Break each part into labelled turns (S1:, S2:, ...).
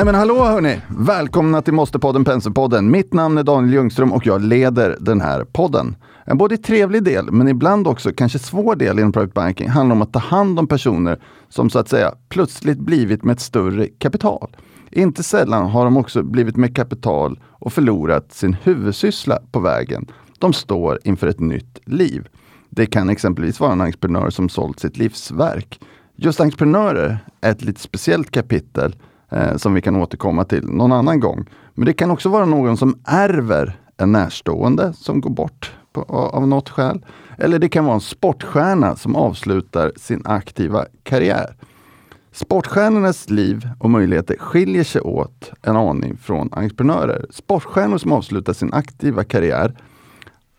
S1: Nej men hallå hörni! Välkomna till Måste-podden Penselpodden. Mitt namn är Daniel Ljungström och jag leder den här podden. En både trevlig del, men ibland också kanske svår del inom private banking handlar om att ta hand om personer som så att säga plötsligt blivit med ett större kapital. Inte sällan har de också blivit med kapital och förlorat sin huvudsyssla på vägen. De står inför ett nytt liv. Det kan exempelvis vara en entreprenör som sålt sitt livsverk. Just entreprenörer är ett lite speciellt kapitel eh, som vi kan återkomma till någon annan gång. Men det kan också vara någon som ärver en närstående som går bort på, av något skäl. Eller det kan vara en sportstjärna som avslutar sin aktiva karriär. Sportstjärnornas liv och möjligheter skiljer sig åt en aning från entreprenörer. Sportstjärnor som avslutar sin aktiva karriär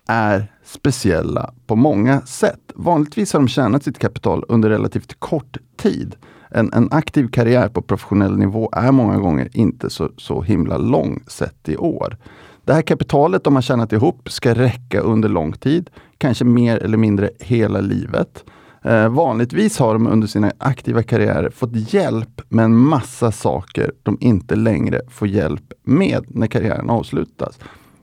S1: är speciella på många sätt. Vanligtvis har de tjänat sitt kapital under relativt kort tid. En, en aktiv karriär på professionell nivå är många gånger inte så, så himla lång sett i år. Det här kapitalet de har tjänat ihop ska räcka under lång tid, kanske mer eller mindre hela livet. Eh, vanligtvis har de under sina aktiva karriärer fått hjälp med en massa saker de inte längre får hjälp med när karriären avslutas.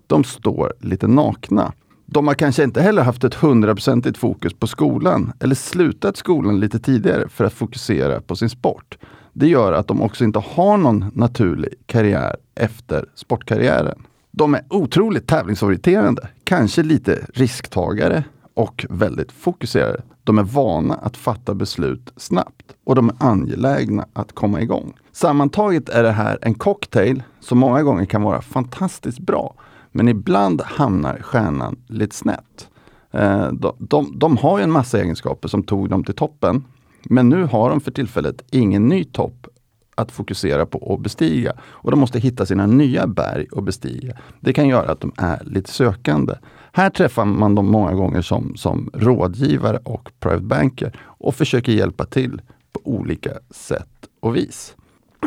S1: De står lite nakna. De har kanske inte heller haft ett hundraprocentigt fokus på skolan eller slutat skolan lite tidigare för att fokusera på sin sport. Det gör att de också inte har någon naturlig karriär efter sportkarriären. De är otroligt tävlingsorienterade, kanske lite risktagare och väldigt fokuserade. De är vana att fatta beslut snabbt och de är angelägna att komma igång. Sammantaget är det här en cocktail som många gånger kan vara fantastiskt bra. Men ibland hamnar stjärnan lite snett. Eh, de, de, de har en massa egenskaper som tog dem till toppen. Men nu har de för tillfället ingen ny topp att fokusera på och bestiga. Och de måste hitta sina nya berg att bestiga. Det kan göra att de är lite sökande. Här träffar man dem många gånger som, som rådgivare och private banker och försöker hjälpa till på olika sätt och vis.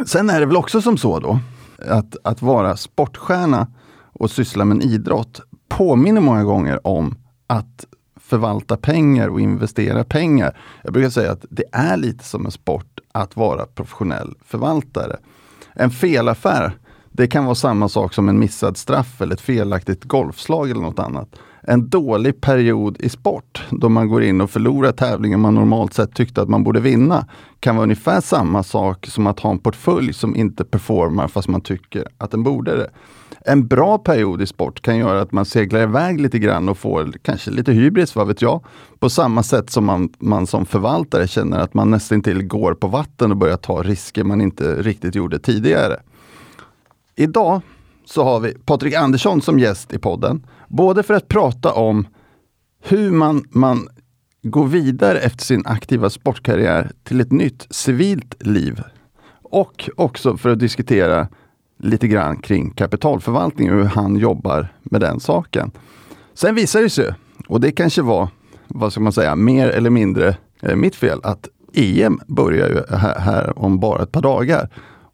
S1: Sen är det väl också som så då att, att vara sportstjärna och syssla med en idrott påminner många gånger om att förvalta pengar och investera pengar. Jag brukar säga att det är lite som en sport att vara professionell förvaltare. En felaffär, det kan vara samma sak som en missad straff eller ett felaktigt golfslag eller något annat. En dålig period i sport, då man går in och förlorar tävlingar man normalt sett tyckte att man borde vinna, kan vara ungefär samma sak som att ha en portfölj som inte performar fast man tycker att den borde det en bra period i sport kan göra att man seglar iväg lite grann och får kanske lite hybris, vad vet jag. På samma sätt som man, man som förvaltare känner att man nästan till går på vatten och börjar ta risker man inte riktigt gjorde tidigare. Idag så har vi Patrik Andersson som gäst i podden. Både för att prata om hur man, man går vidare efter sin aktiva sportkarriär till ett nytt civilt liv. Och också för att diskutera lite grann kring kapitalförvaltning och hur han jobbar med den saken. Sen visar det sig, och det kanske var, vad ska man säga, mer eller mindre eh, mitt fel, att EM börjar ju här, här, om bara ett par dagar.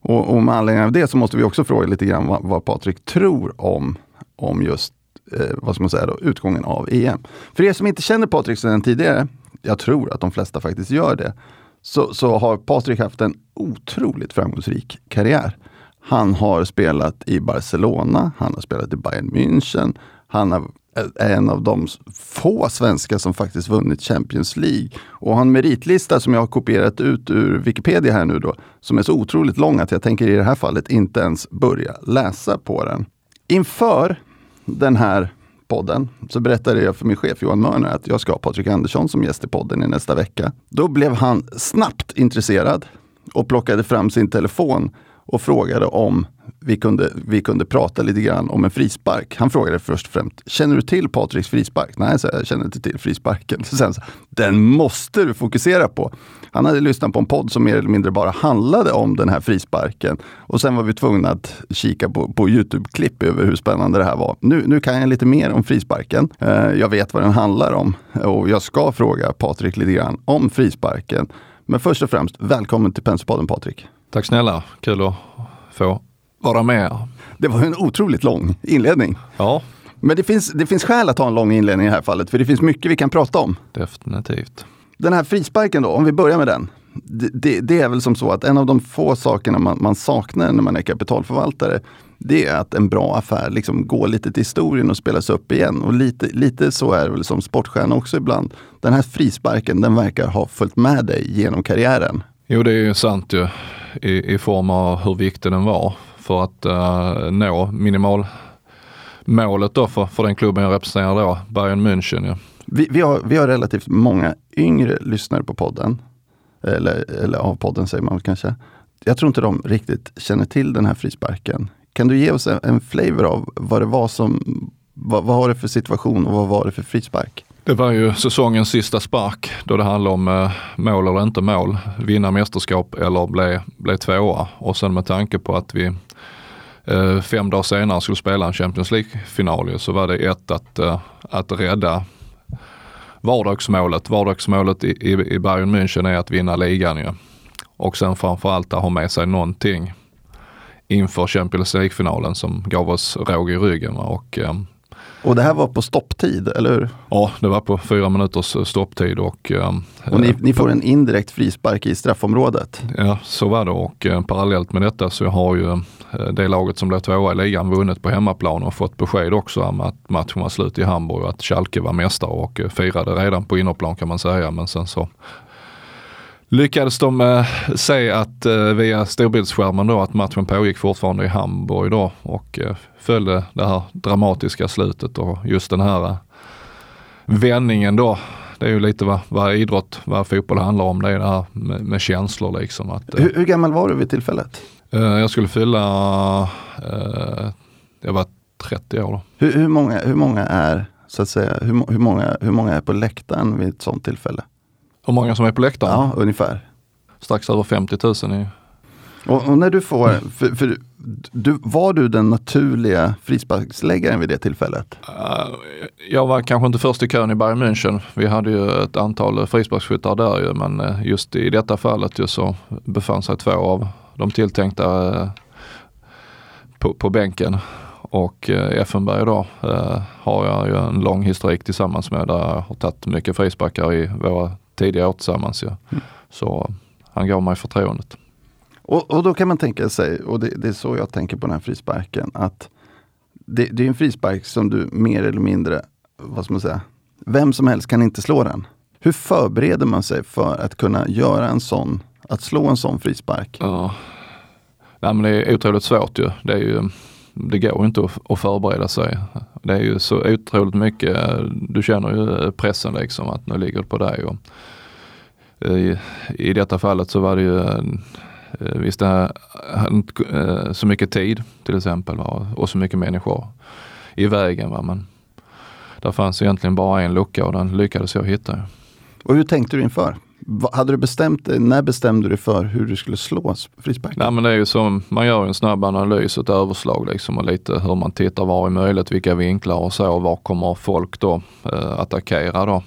S1: Och, och med anledning av det så måste vi också fråga lite grann vad, vad Patrik tror om, om just eh, vad ska man säga då, utgången av EM. För er som inte känner Patrik sedan tidigare, jag tror att de flesta faktiskt gör det, så, så har Patrik haft en otroligt framgångsrik karriär. Han har spelat i Barcelona, han har spelat i Bayern München. Han är en av de få svenskar som faktiskt vunnit Champions League. Och har en meritlista som jag har kopierat ut ur Wikipedia här nu då, som är så otroligt lång att jag tänker i det här fallet inte ens börja läsa på den. Inför den här podden så berättade jag för min chef Johan Mörner att jag ska ha Patrik Andersson som gäst i podden i nästa vecka. Då blev han snabbt intresserad och plockade fram sin telefon och frågade om vi kunde, vi kunde prata lite grann om en frispark. Han frågade först och främst, känner du till Patriks frispark? Nej, så jag känner inte till frisparken. Sen så, den måste du fokusera på. Han hade lyssnat på en podd som mer eller mindre bara handlade om den här frisparken. Och sen var vi tvungna att kika på, på Youtube-klipp över hur spännande det här var. Nu, nu kan jag lite mer om frisparken. Eh, jag vet vad den handlar om och jag ska fråga Patrik lite grann om frisparken. Men först och främst, välkommen till Penselpodden Patrik.
S2: Tack snälla, kul att få vara med.
S1: Det var en otroligt lång inledning.
S2: Ja.
S1: Men det finns, det finns skäl att ha en lång inledning i det här fallet, för det finns mycket vi kan prata om.
S2: Definitivt.
S1: Den här frisparken då, om vi börjar med den. det, det, det, är väl som så att en av de få sakerna man, man, saknar när man är kapitalförvaltare, det är att en bra affär liksom går lite till historien och spelas upp igen. Och lite, lite så är det väl som sportstjärna också ibland. Den här frisparken, den verkar ha följt med dig genom karriären.
S2: Jo, det är ju sant ju. I, i form av hur viktig den var för att uh, nå minimalmålet då för, för den klubben jag representerar då, Bayern München. Ja.
S1: Vi, vi, har, vi har relativt många yngre lyssnare på podden. Eller, eller av podden säger man kanske. Jag tror inte de riktigt känner till den här frisparken. Kan du ge oss en, en flavor av vad det var som, vad, vad var det för situation och vad var det för frispark?
S2: Det var ju säsongens sista spark då det handlade om eh, mål eller inte mål, vinna mästerskap eller bli, bli tvåa. Och sen med tanke på att vi eh, fem dagar senare skulle spela en Champions League-final så var det ett att, eh, att rädda vardagsmålet. Vardagsmålet i, i, i Bayern München är att vinna ligan ju. Och sen framförallt att ha med sig någonting inför Champions League-finalen som gav oss råg i ryggen. Och, eh,
S1: och det här var på stopptid, eller hur?
S2: Ja, det var på fyra minuters eh, stopptid. Och,
S1: eh, och ni, ni, får en indirekt frispark i straffområdet?
S2: Ja, så var det och eh, parallellt med detta så har ju eh, det laget som blev tvåa i ligan vunnit på hemmaplan och fått besked också om att matchen var slut i Hamburg och att Schalke var mästare och eh, firade redan på innerplan kan man säga. Men sen så lyckades de eh, se att eh, via storbildsskärmen då att matchen pågick fortfarande i Hamburg då och eh, följde det här dramatiska slutet och just den här eh, vändningen då. Det är ju lite vad, vad idrott, vad fotboll handlar om. Det är det här med, med känslor liksom. Att,
S1: hur, hur, gammal var du vid tillfället?
S2: Eh, jag skulle fylla, eh, jag var 30 år då.
S1: Hur, hur, många, hur många är så att säga, hur, hur, många, hur många är på läktaren vid ett sånt tillfälle?
S2: Hur många som är på läktaren?
S1: Ja, ungefär.
S2: Strax över 50 000. Är...
S1: Och, och, när du får, för, för du, var du den naturliga frisparksläggaren vid det tillfället? Uh,
S2: jag var kanske inte först i kön i Bayern München. Vi hade ju ett antal frisparksskyttar där ju, men eh, just i detta fallet ju så befann sig två av de tilltänkta uh, på, på bänken. Och eh, Effenberg då eh, har jag ju en lång historik tillsammans med där jag har tagit mycket frisparkar i våra tidiga år tillsammans. Ja. Mm. Så han gav mig förtroendet.
S1: Och, och då kan man tänka sig, och det, det, är så jag tänker på den här frisparken, att det, det, är en frispark som du mer eller mindre, vad ska man säga, vem som helst kan inte slå den. Hur förbereder man sig för att kunna göra en sån, att slå en sån frispark?
S2: Ja. Nej, men det är otroligt svårt ju. Det, är ju, det går inte att, förbereda sig. Det är ju så otroligt mycket, du känner ju pressen liksom att nu ligger det på dig. Och, eh, i, I detta fallet så var det ju eh, visst, det hade eh, inte så mycket tid till exempel va? och så mycket människor i vägen. Va? Men där fanns egentligen bara en lucka och den lyckades jag hitta.
S1: Och hur tänkte du inför? Hade du bestämt dig, när bestämde du dig för hur du skulle slå frisparken?
S2: Nej men det är ju som, man gör en snabb analys, ett överslag liksom och lite hur man tittar, var är möjligt, vilka vinklar och så, var kommer folk då eh, attackera då?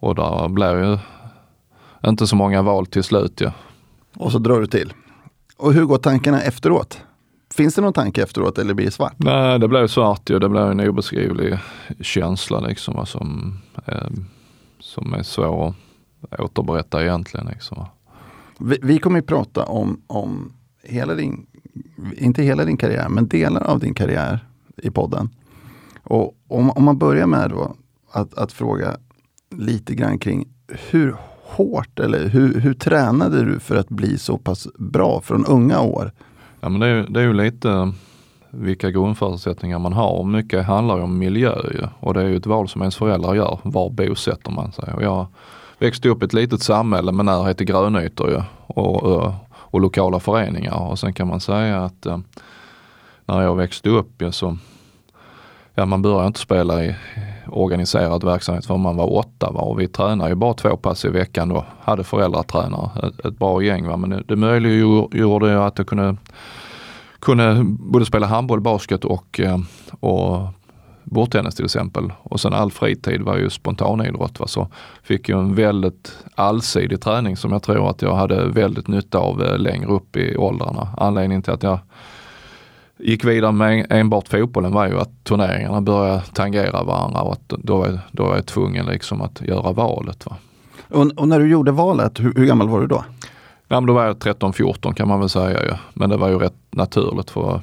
S2: Och där blir ju inte så många val till slut ja.
S1: Och så drar du till. Och hur går tankarna efteråt? Finns det någon tanke efteråt eller blir det svart?
S2: Nej, det blev svart ju. Det blev en obeskrivlig känsla liksom som, eh, som är svår att återberätta egentligen. Liksom.
S1: Vi, vi kommer att prata om, om hela din, inte hela din karriär, men delar av din karriär i podden. Och om, om man börjar med då att, att fråga lite grann kring hur hårt eller hur, hur tränade du för att bli så pass bra från unga år?
S2: Ja, men det, är, det är ju lite vilka grundförutsättningar man har. Mycket handlar ju om miljö ju. och det är ju ett val som ens föräldrar gör. Var bosätter man sig? Och jag växte upp i ett litet samhälle med närhet till grönytor ju. och, och, lokala föreningar. Och sen kan man säga att eh, när jag växte upp ju, så ja, man började inte spela i organiserad verksamhet förrän man var åtta va? och vi tränade ju bara två pass i veckan då. Hade föräldratränare, ett, ett bra gäng. Va? Men det, det möjliggjorde ju att jag kunde, kunde både spela handboll, basket och, eh, och bordtennis till exempel. Och sen all fritid var ju spontanidrott. Va? Så fick jag en väldigt allsidig träning som jag tror att jag hade väldigt nytta av eh, längre upp i åldrarna. Anledningen till att jag gick vidare med enbart fotbollen var ju att turneringarna började tangera varandra och att då, var, då var jag tvungen liksom att göra valet. Va?
S1: Och, och när du gjorde valet, hur, hur, gammal var du då?
S2: Ja, då var jag 13-14 kan man väl säga ju. Men det var ju rätt naturligt för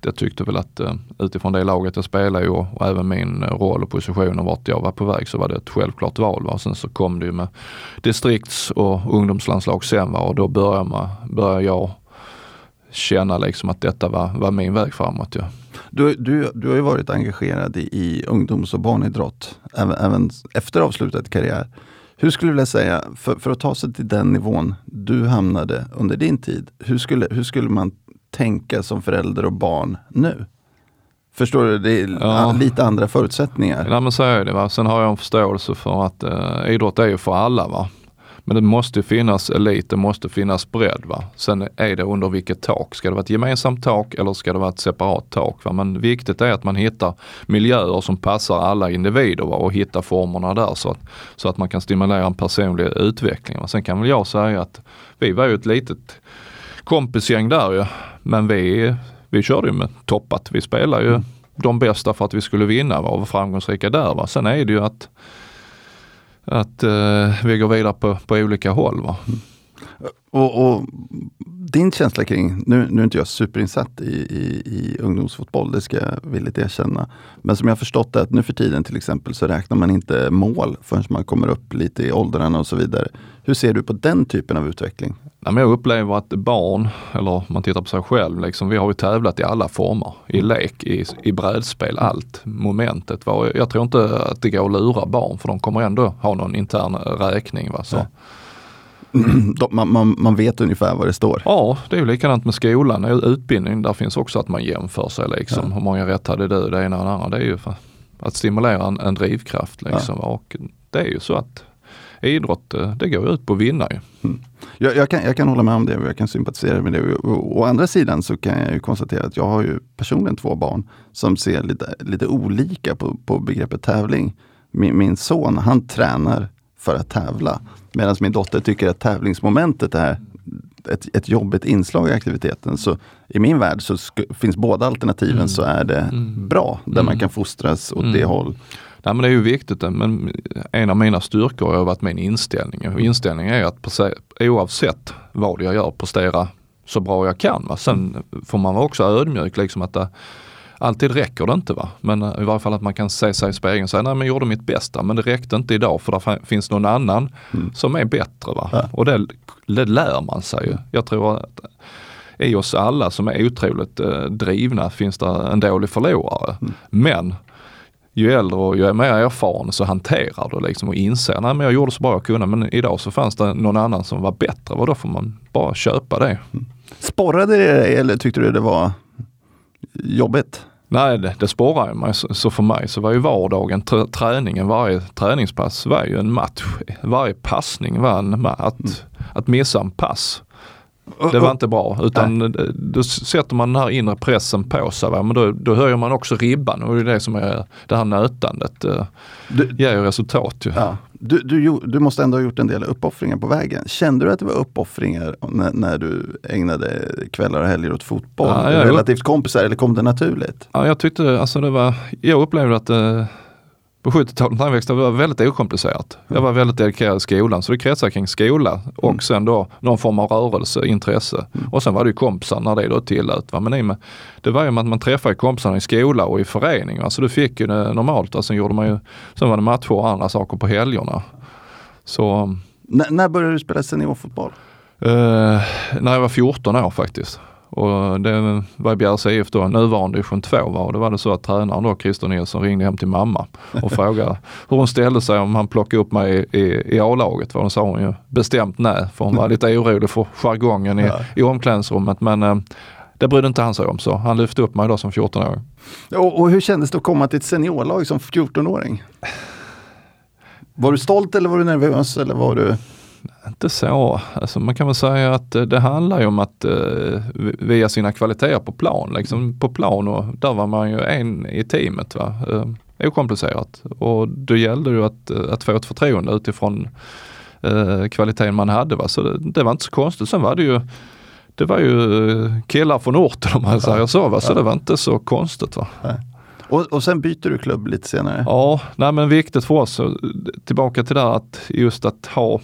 S2: jag tyckte väl att eh, utifrån det laget jag spelade och, och även min eh, roll och position och vart jag var på väg så var det ett självklart val. Va? Sen så kom det ju med distrikts och ungdomslandslag sen va? och då började, man, började jag känna liksom att detta var, var min väg framåt. Ja.
S1: Du, du, du har ju varit engagerad i, i ungdoms och barnidrott även, även efter avslutad karriär. Hur skulle du vilja säga, för, för att ta sig till den nivån du hamnade under din tid, hur skulle, hur skulle man tänka som förälder och barn nu? Förstår du? Det är
S2: Ja.
S1: lite andra förutsättningar.
S2: Ja men så är det. Va? Sen har jag en förståelse för att eh, idrott är ju för alla. Va? Men det måste finnas elit, det måste finnas bredd. Va? Sen är det under vilket tak. Ska det vara ett gemensamt tak eller ska det vara ett separat tak? Va? Men viktigt är att man hittar miljöer som passar alla individer va? och hittar formerna där så att, så att man kan stimulera en personlig utveckling. Va? Sen kan väl jag säga att vi var ju ett litet kompisgäng där ju. Men vi, vi körde ju med toppat. Vi spelade ju de bästa för att vi skulle vinna va? och vara framgångsrika där. Va? Sen är det ju att, att eh, vi går vidare på, på olika håll. Va?
S1: Och, och din känsla kring, nu, nu är inte jag superinsatt i, i, i ungdomsfotboll, det ska jag villigt erkänna. Men som jag har förstått det, att nu för tiden till exempel så räknar man inte mål förrän man kommer upp lite i åldrarna och så vidare. Hur ser du på den typen av utveckling?
S2: Men jag upplever att barn, eller om man tittar på sig själv, liksom, vi har ju tävlat i alla former. I lek, i, i brädspel, allt momentet. Jag tror inte att det går att lura barn för de kommer ändå ha någon intern räkning. Va? Så.
S1: Nej. Man, man, man vet ungefär vad det står.
S2: Ja, det är ju likadant med skolan. Utbildning, där finns också att man jämför sig. Liksom.
S1: Ja.
S2: Hur många rätt hade du? Det ena och det andra. Det är ju att stimulera en, en drivkraft. Liksom. Och det är ju så att idrott, eh, det går ut på att vinna. Ju.
S1: Jag, jag, kan, jag kan hålla med om det och jag kan sympatisera med det. Å, å andra sidan så kan jag ju konstatera att jag har ju personligen två barn som ser lite, lite olika på, på begreppet tävling. Min, min son han tränar för att tävla medan min dotter tycker att tävlingsmomentet är ett, ett jobbigt inslag i aktiviteten. Så i min värld så finns båda alternativen
S2: Mm.
S1: så är det
S2: Mm.
S1: bra, där man
S2: Mm.
S1: kan fostras åt
S2: Mm.
S1: det håll.
S2: Nej, men det är ju viktigt. eh, Men en av mina styrkor har varit min inställning. Och inställningen är att oavsett vad jag gör prestera så bra jag kan. Va? Sen får man vara också ödmjuk. Liksom att det, alltid räcker det inte. Va? Men eh, i varje fall att man kan se sig i spegeln och säga nej men jag gjorde mitt bästa men det räckte inte idag för det finns någon annan
S1: Mm.
S2: som är bättre. Va?
S1: Ja.
S2: Och det, det lär man sig ju. Jag tror att i oss alla som är otroligt eh, drivna finns det en dålig förlorare.
S1: Mm.
S2: Men ju äldre och ju mer erfaren så hanterar du liksom och inser, nej men jag gjorde så bra jag kunde men idag så fanns det någon annan som var bättre och då får man bara köpa det.
S1: Sporrade det eller tyckte du det var jobbigt?
S2: Nej, det, det sporrar ju mig. Så, så för mig så var ju vardagen, trä, träningen, varje träningspass var ju en match. Varje passning var en match. Att, att missa en pass, det var inte bra. Utan då sätter man den här inre pressen på sig. Va? Men då, då höjer man också ribban och det är det som är det här nötandet. eh,
S1: Du,
S2: ger ju resultat ju.
S1: Ja. Du, du, du måste ändå ha gjort en del uppoffringar på vägen. Kände du att det var uppoffringar när, när du ägnade kvällar och helger åt fotboll?
S2: Ja,
S1: Relativt kompisar eller kom det naturligt?
S2: Ja, jag tyckte, alltså det var, jag upplevde att eh, på 70-talet när jag växte upp var väldigt okomplicerat. Jag var väldigt dedikerad i skolan så det kretsade kring skola och
S1: Mm.
S2: sen då någon form av rörelse, intresse. Och sen var det ju kompisar när det då tillät. Va? Men det var ju att man träffade kompisarna i skola och i förening. Va? Så du fick ju det normalt. Sen, gjorde man ju, sen var det matcher och andra saker på helgerna. Så
S1: N- när började du spela seniorfotboll?
S2: Eh, när jag var 14 år faktiskt. Och det var Bjärs IF då, nuvarande division 2 var och då var det så att tränaren då, Christer Nilsson, ringde hem till mamma och frågade hur hon ställde sig om han plockade upp mig i, i, i A-laget. Och då sa hon ju bestämt nej, för hon var lite orolig för jargongen i, i omklädningsrummet. Men eh, det brydde inte han sig om så han lyfte upp mig då som 14-åring.
S1: Och, och hur kändes det att komma till ett seniorlag som 14-åring? Var du stolt eller var du nervös? Eller var du...
S2: Inte så. Alltså man kan väl säga att eh, det handlar ju om att eh, via sina kvaliteter på plan. Liksom på plan och där var man ju en i teamet. Va? Eh, okomplicerat. Och då gällde det att, eh, att få ett förtroende utifrån eh, kvaliteten man hade. Va? Så det, det var inte så konstigt. Sen var det ju det var ju eh, killar från orten om man säger så. Va? Så
S1: Ja.
S2: det var inte så konstigt. Va?
S1: Och, och sen byter du klubb lite senare.
S2: Ja, nej men viktigt för oss, tillbaka till det här att just att ha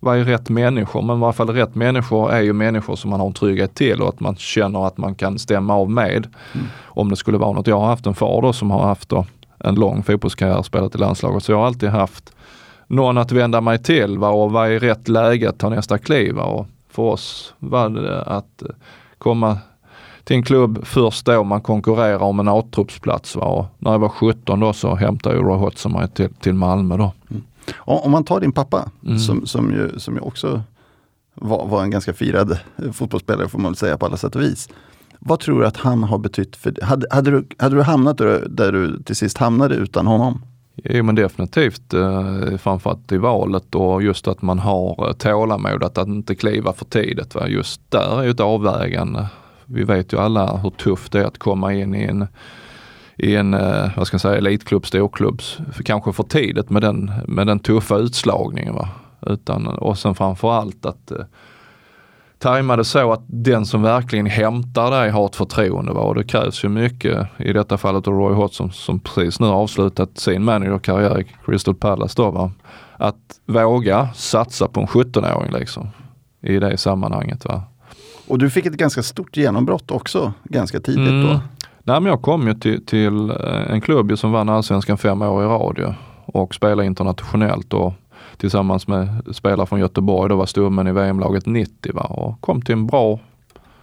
S2: vad är rätt människor? Men i varje fall rätt människor är ju människor som man har en trygghet till och att man känner att man kan stämma av med. Mm. Om det skulle vara något. Jag har haft en far då som har haft då en lång fotbollskarriär, spelat i landslaget. Så jag har alltid haft någon att vända mig till va? och vad är rätt läge att ta nästa kliv? Va? Och för oss var det att komma till en klubb först då man konkurrerar om en A-truppsplats. När jag var 17 då så hämtade Roy Hodgson mig till, till Malmö då. Mm.
S1: Om man tar din pappa, mm. som, som, ju, som ju också var, var, en ganska firad fotbollsspelare får man väl säga på alla sätt och vis. Vad tror du att han har betytt för dig? Hade, hade, du, hade du hamnat där, du till sist hamnade utan honom?
S2: Jo men definitivt, eh, framförallt i valet och just att man har eh, tålamod att, att inte kliva för tidigt. Va? Just där är ju ett avvägande. Vi vet ju alla hur tufft det är att komma in i en i en, eh, vad ska jag säga, elitklubb, storklubb, kanske för tidigt med den, med den tuffa utslagningen. Va? Utan, och sen framförallt att eh, tajma det så att den som verkligen hämtar dig har ett förtroende. Va? Och det krävs ju mycket, i detta fallet av Roy Hodgson som precis nu avslutat sin managerkarriär i Crystal Palace. Då, va? Att våga satsa på en 17-åring liksom, i det sammanhanget. Va?
S1: Och du fick ett ganska stort genombrott också ganska tidigt mm. då.
S2: Nej, men jag kom ju till, till eh, en klubb som vann allsvenskan fem år i rad och spelade internationellt och tillsammans med spelare från Göteborg. Då var stommen i VM-laget 90 va? och kom till en bra,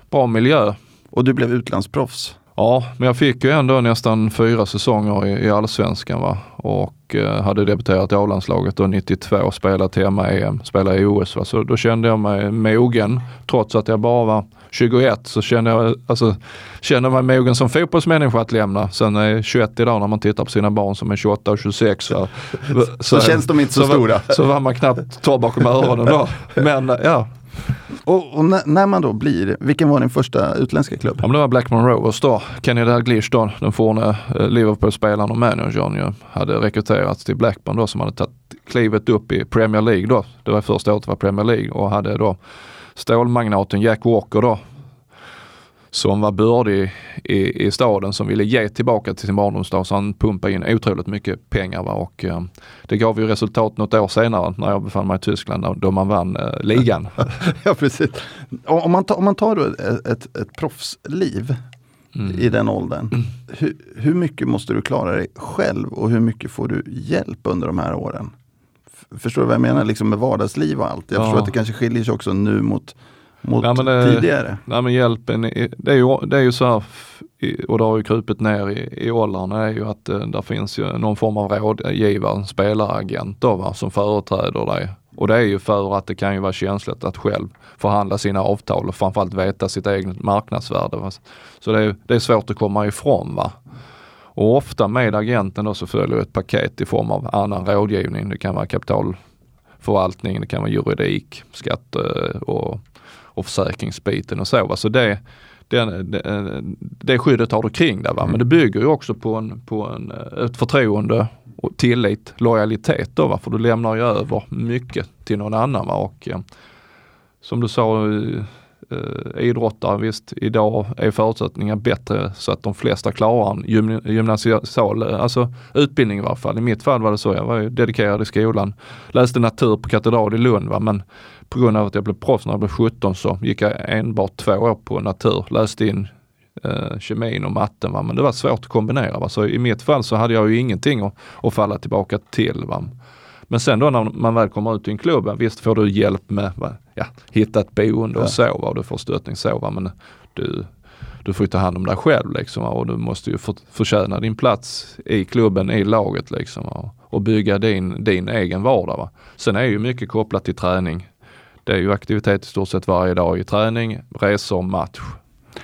S2: bra miljö.
S1: Och du blev utlandsproffs?
S2: Ja, men jag fick ju ändå nästan fyra säsonger i, i allsvenskan va? och eh, hade debuterat i A-landslaget då 92, spelat hemma EM, spelat i OS. Va? Så då kände jag mig mogen trots att jag bara var 21 så känner jag, alltså, känner mig mogen som fotbollsmänniska att lämna. Sen är jag 21 idag när man tittar på sina barn som är 28 och 26. Så,
S1: så, så känns de inte så, så stora.
S2: Var, så var man knappt torr bakom öronen då. Men ja,
S1: och, och när man då blir, vilken var din första utländska klubb?
S2: Ja, det var Blackman Rovers då. Kenny Dalglish då, den forne eh, Liverpool-spelaren och managern ju, hade rekryterats till Blackburn då som hade tagit klivet upp i Premier League då. Det var första året det var Premier League och hade då stålmagnaten Jack Walker då som var bördig i, i staden som ville ge tillbaka till sin barndomsstad så han pumpade in otroligt mycket pengar. Va? Och, eh, det gav ju resultat något år senare när jag befann mig i Tyskland då man vann eh, ligan.
S1: ja precis. Om man, tar, om man tar ett, ett, ett proffsliv mm. i den åldern. Mm. Hur, hur mycket måste du klara dig själv och hur mycket får du hjälp under de här åren? Förstår du vad jag menar liksom med vardagsliv och allt? Jag ja. förstår att det kanske skiljer sig också nu mot mot nej, eh, tidigare?
S2: Nej men hjälpen, det är ju, det är ju så här, och det har ju krupit ner i, i åldrarna, är ju att eh, där finns ju någon form av rådgivare, en spelaragent då, va, som företräder dig. Och det är ju för att det kan ju vara känsligt att själv förhandla sina avtal och framförallt veta sitt eget marknadsvärde. Va. Så det är, det är svårt att komma ifrån. Va. Och ofta med agenten då så följer ett paket i form av annan rådgivning. Det kan vara kapitalförvaltning, det kan vara juridik, skatte och och försäkringsbiten och så. Va? Så det, det, det, det skyddet har du kring det. Va? Men det bygger ju också på, en, på en, ett förtroende och tillit, lojalitet då, va? för du lämnar ju över mycket till någon annan. Va? Och, eh, som du sa, eh, idrottare, visst idag är förutsättningarna bättre så att de flesta klarar en gym, gymnasial alltså utbildning i varje fall. I mitt fall var det så, jag var ju dedikerad i skolan, läste natur på katedral i Lund va? men på grund av att jag blev proffs när jag blev 17 så gick jag enbart två år på natur, läste in eh, kemin och matten. Va? Men det var svårt att kombinera. Va? Så i mitt fall så hade jag ju ingenting att, att falla tillbaka till. Va? Men sen då när man väl kommer ut i en klubb, visst får du hjälp med va? Ja, hitta ett boende och ja. så va? och du får stöttning så va? men du, du får ta hand om dig själv liksom och du måste ju för, förtjäna din plats i klubben, i laget liksom och, och bygga din, din egen vardag. Va? Sen är ju mycket kopplat till träning. Det är ju aktivitet i stort sett varje dag i träning, resor, match.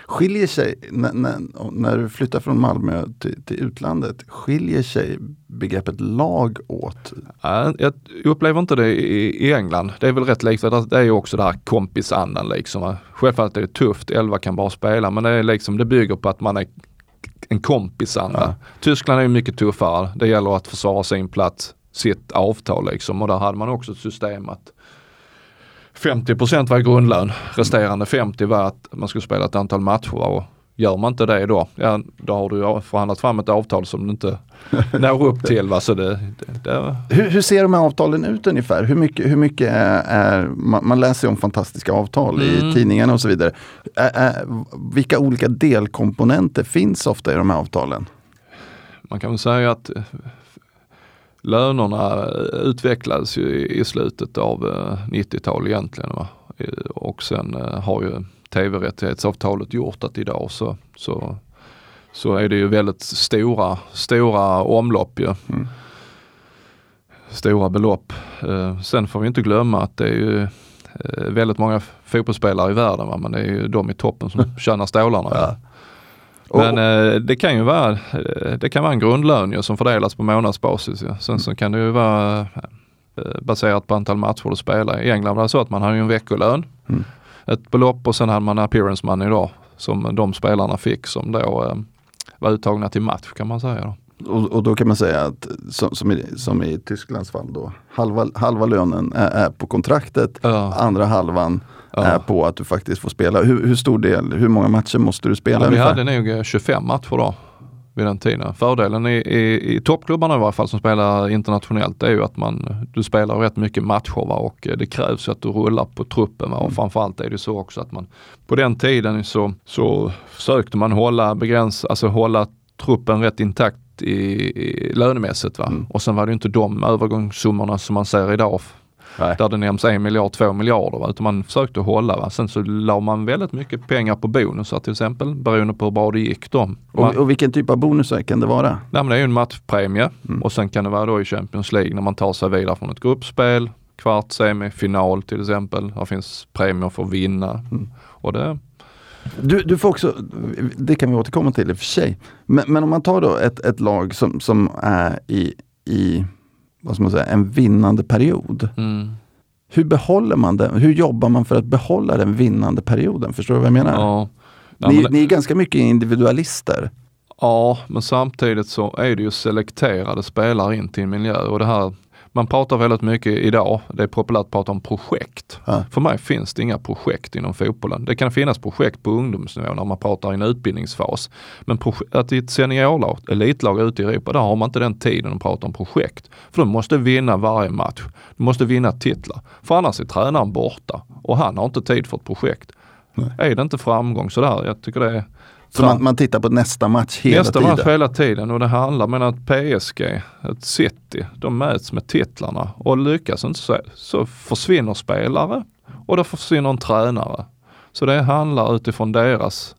S1: Skiljer sig, när, när, när du flyttar från Malmö till, till, utlandet, skiljer sig begreppet lag åt?
S2: Jag upplever inte det i, i England. Det är väl rätt likt, det är ju också det här kompisandan liksom. Självfallet är det tufft, 11 kan bara spela, men det, är liksom, det bygger på att man är en kompisanda. Ja. Tyskland är mycket tuffare. Det gäller att försvara sin plats, sitt avtal liksom. Och där hade man också ett system att 50 var grundlön. Resterande 50 var att man skulle spela ett antal matcher och Gör man inte det då, ja, då har du förhandlat fram ett avtal som du inte når upp till. Va? Så det, det, det...
S1: Hur, hur, ser de här avtalen ut ungefär? Hur mycket, hur mycket är, är man, man, läser om fantastiska avtal mm. i tidningarna och så vidare. Är, är, vilka olika delkomponenter finns ofta i de här avtalen?
S2: Man kan väl säga att lönerna utvecklades ju i slutet av 90-talet eh, egentligen. Va? Och sen eh, har ju tv-rättighetsavtalet gjort att idag så, så, så är det ju väldigt stora, stora omlopp ju. Mm. Stora belopp. Eh, sen får vi inte glömma att det är ju eh, väldigt många fotbollsspelare i världen va? men det är ju de i toppen som tjänar stålarna. Ja. Men eh, det kan ju vara, eh, det kan vara en grundlön ju, som fördelas på månadsbasis. Ja. Sen så kan det ju vara eh, baserat på antal matcher du spelar. I England var det så att man har ju en veckolön. Mm ett belopp och sen hade man appearance money då som de spelarna fick som då var uttagna till match kan man säga. Då.
S1: Och, och, då kan man säga att som, som, i, som i Tysklands fall då, halva, halva lönen är, är på kontraktet, ja. andra halvan ja. är på att du faktiskt får spela. Hur, hur, stor del, hur många matcher måste du spela?
S2: Ja, vi hade nog 25 matcher då vid den tiden. Fördelen i, i, i toppklubbarna i varje fall som spelar internationellt är ju att man, du spelar rätt mycket matcher va? och det krävs att du rullar på truppen. Va? Och mm. framförallt är det så också att man på den tiden så, så försökte man hålla, begränsa, alltså hålla truppen rätt intakt i, i lönemässigt. Va? Mm. Och sen var det inte de övergångssummorna som man ser idag Nej. Där det nämns en miljard, två miljarder. Va? Utan man försökte hålla. Va? Sen så la man väldigt mycket pengar på bonusar till exempel beroende på hur bra det gick då.
S1: Och, och vilken typ av bonusar kan det vara?
S2: Nej, men det är ju en matchpremie mm. och sen kan det vara då i Champions League när man tar sig vidare från ett gruppspel, kvart, semi, final till exempel. Där finns premier för att vinna. Mm. Och det,
S1: du, du får också, det kan vi återkomma till i och för sig. Men, men om man tar då ett, ett lag som, som är i, i vad ska man säga, en vinnande period. Mm. Hur behåller man den? Hur jobbar man för att behålla den vinnande perioden? Förstår du vad jag menar? Ja. Ja, ni, men... ni är ganska mycket individualister.
S2: Ja, men samtidigt så är det ju selekterade spelare in till en miljö och det här man pratar väldigt mycket idag, det är populärt att prata om projekt. Ja. För mig finns det inga projekt inom fotbollen. Det kan finnas projekt på ungdomsnivå när man pratar i en utbildningsfas. Men att i ett seniorlag, elitlag ute i Europa, där har man inte den tiden att prata om projekt. För de måste vinna varje match. De måste vinna titlar. För annars är tränaren borta och han har inte tid för ett projekt. Nej. Är det inte framgång sådär, jag tycker det är
S1: så man, man, tittar på nästa match hela
S2: nästa
S1: tiden?
S2: Nästa match hela tiden och det handlar om att PSG, ett City, de mäts med titlarna och lyckas inte så, så försvinner spelare och då försvinner en tränare. Så det handlar utifrån deras,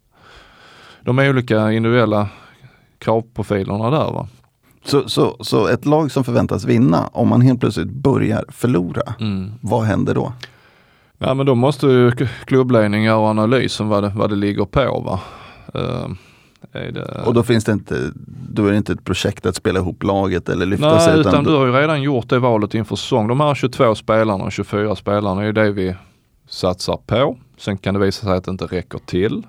S2: de olika individuella kravprofilerna där. Va?
S1: Så, så, så ett lag som förväntas vinna, om man helt plötsligt börjar förlora, mm. vad händer då?
S2: Ja men då måste ju klubbledningen göra analysen vad det, vad det ligger på. Va? Uh,
S1: det... Och då finns det inte, då är det inte ett projekt att spela ihop laget eller lyfta
S2: Nej,
S1: sig?
S2: Utan, utan du har ju redan gjort det valet inför säsong. De här 22 spelarna och 24 spelarna är det vi satsar på. Sen kan det visa sig att det inte räcker till.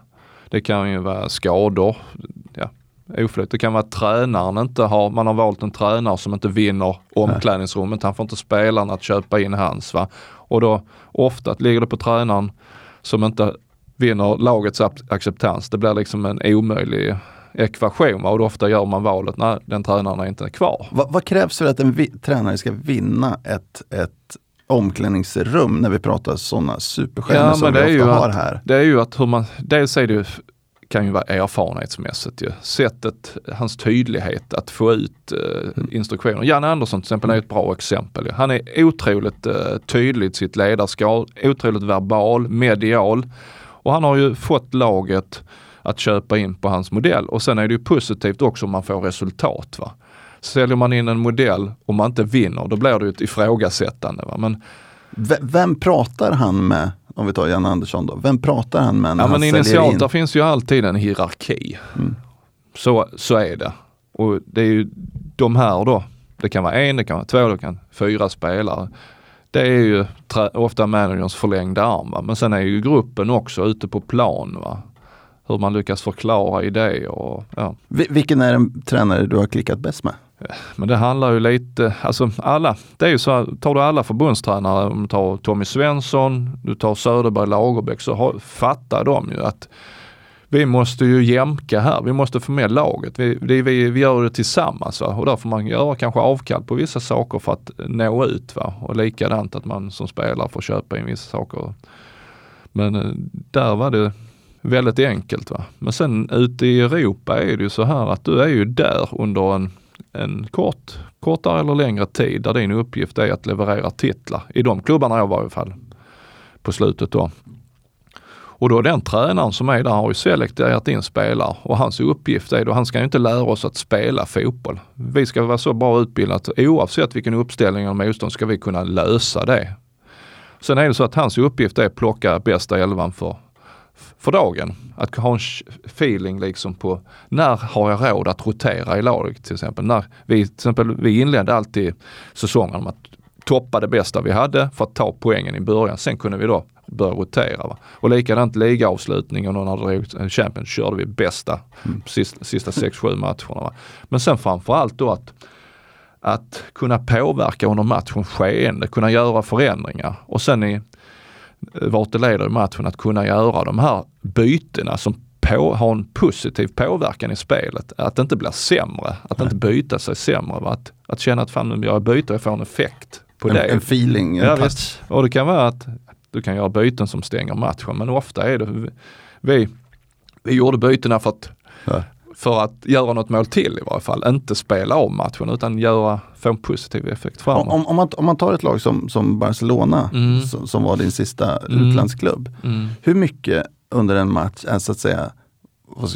S2: Det kan ju vara skador, ja, oflyt. Det kan vara att tränaren inte har, man har valt en tränare som inte vinner omklädningsrummet. Han får inte spelarna att köpa in hans. Va? Och då ofta ligger det på tränaren som inte vinner lagets acceptans. Det blir liksom en omöjlig ekvation och ofta gör man valet när den tränaren är inte är kvar.
S1: Vad, vad krävs för att en tränare ska vinna ett, ett omklädningsrum när vi pratar sådana superstjärnor ja, som vi ofta har här?
S2: Det är ju att hur man, dels är det ju kan ju vara erfarenhetsmässigt ju. Sättet, hans tydlighet att få ut eh, mm. instruktioner. Janne Andersson till exempel är ett bra exempel. Ju. Han är otroligt eh, tydlig i sitt ledarskap, otroligt verbal, medial. Och han har ju fått laget att köpa in på hans modell och sen är det ju positivt också om man får resultat. Va? Säljer man in en modell och man inte vinner, då blir det ju ett ifrågasättande. Va? Men,
S1: v vem pratar han med? Om vi tar Jan Andersson då. Vem pratar han med när
S2: ja,
S1: han
S2: men Initialt, där finns ju alltid en hierarki. Mm. Så, så är det. Och det är ju de här då, det kan vara en, det kan vara två, det kan vara fyra spelare det är ju ofta managerns förlängda arm. Va? Men sen är ju gruppen också ute på plan. Va? Hur man lyckas förklara idéer. Och, ja.
S1: Vilken är den tränare du har klickat bäst med?
S2: Men det handlar ju lite, alltså alla, det är ju så tar du alla förbundstränare, om du tar Tommy Svensson, du tar Söderberg Lagerbäck så har, fattar de ju att vi måste ju jämka här, vi måste få med laget. Vi, det, vi, vi gör det tillsammans va? och där får man göra kanske avkall på vissa saker för att nå ut. Va? Och likadant att man som spelare får köpa in vissa saker. Men eh, där var det väldigt enkelt. Va? Men sen ute i Europa är det ju så här att du är ju där under en, en kort, kortare eller längre tid där din uppgift är att leverera titlar. I de klubbarna jag var i alla fall på slutet då. Och då den tränaren som är där har ju selekterat in spelare och hans uppgift är då, han ska ju inte lära oss att spela fotboll. Vi ska vara så bra utbildade oavsett vilken uppställning av motstånd ska vi kunna lösa det. Sen är det så att hans uppgift är att plocka bästa elvan för, för dagen. Att ha en feeling liksom på när har jag råd att rotera i laget till exempel. När vi, till exempel, vi inledde alltid säsongen med att toppa det bästa vi hade för att ta poängen i början. Sen kunde vi då börja rotera. Va? Och likadant ligaavslutning och när det drog Champions körde vi bästa mm. sista, sista 6-7 matcherna. Va? Men sen framförallt då att att kunna påverka under matchens skeende, kunna göra förändringar och sen i vart det leder i matchen att kunna göra de här bytena som på, har en positiv påverkan i spelet. Att det inte blir sämre, att Nej. inte byta sig sämre. Att, att känna att fan nu jag byter, jag får en effekt på
S1: en,
S2: det.
S1: En feeling, en
S2: ja, touch. Och det kan vara att du kan göra byten som stänger matchen men ofta är det, vi, vi gjorde bytena för att ja för att göra något mål till i varje fall. Inte spela om matchen utan göra, få en positiv effekt framåt.
S1: Om, om, man, om man tar ett lag som, som Barcelona mm. som, som, var din sista mm. utlandsklubb. Mm. Hur mycket under en match är så att säga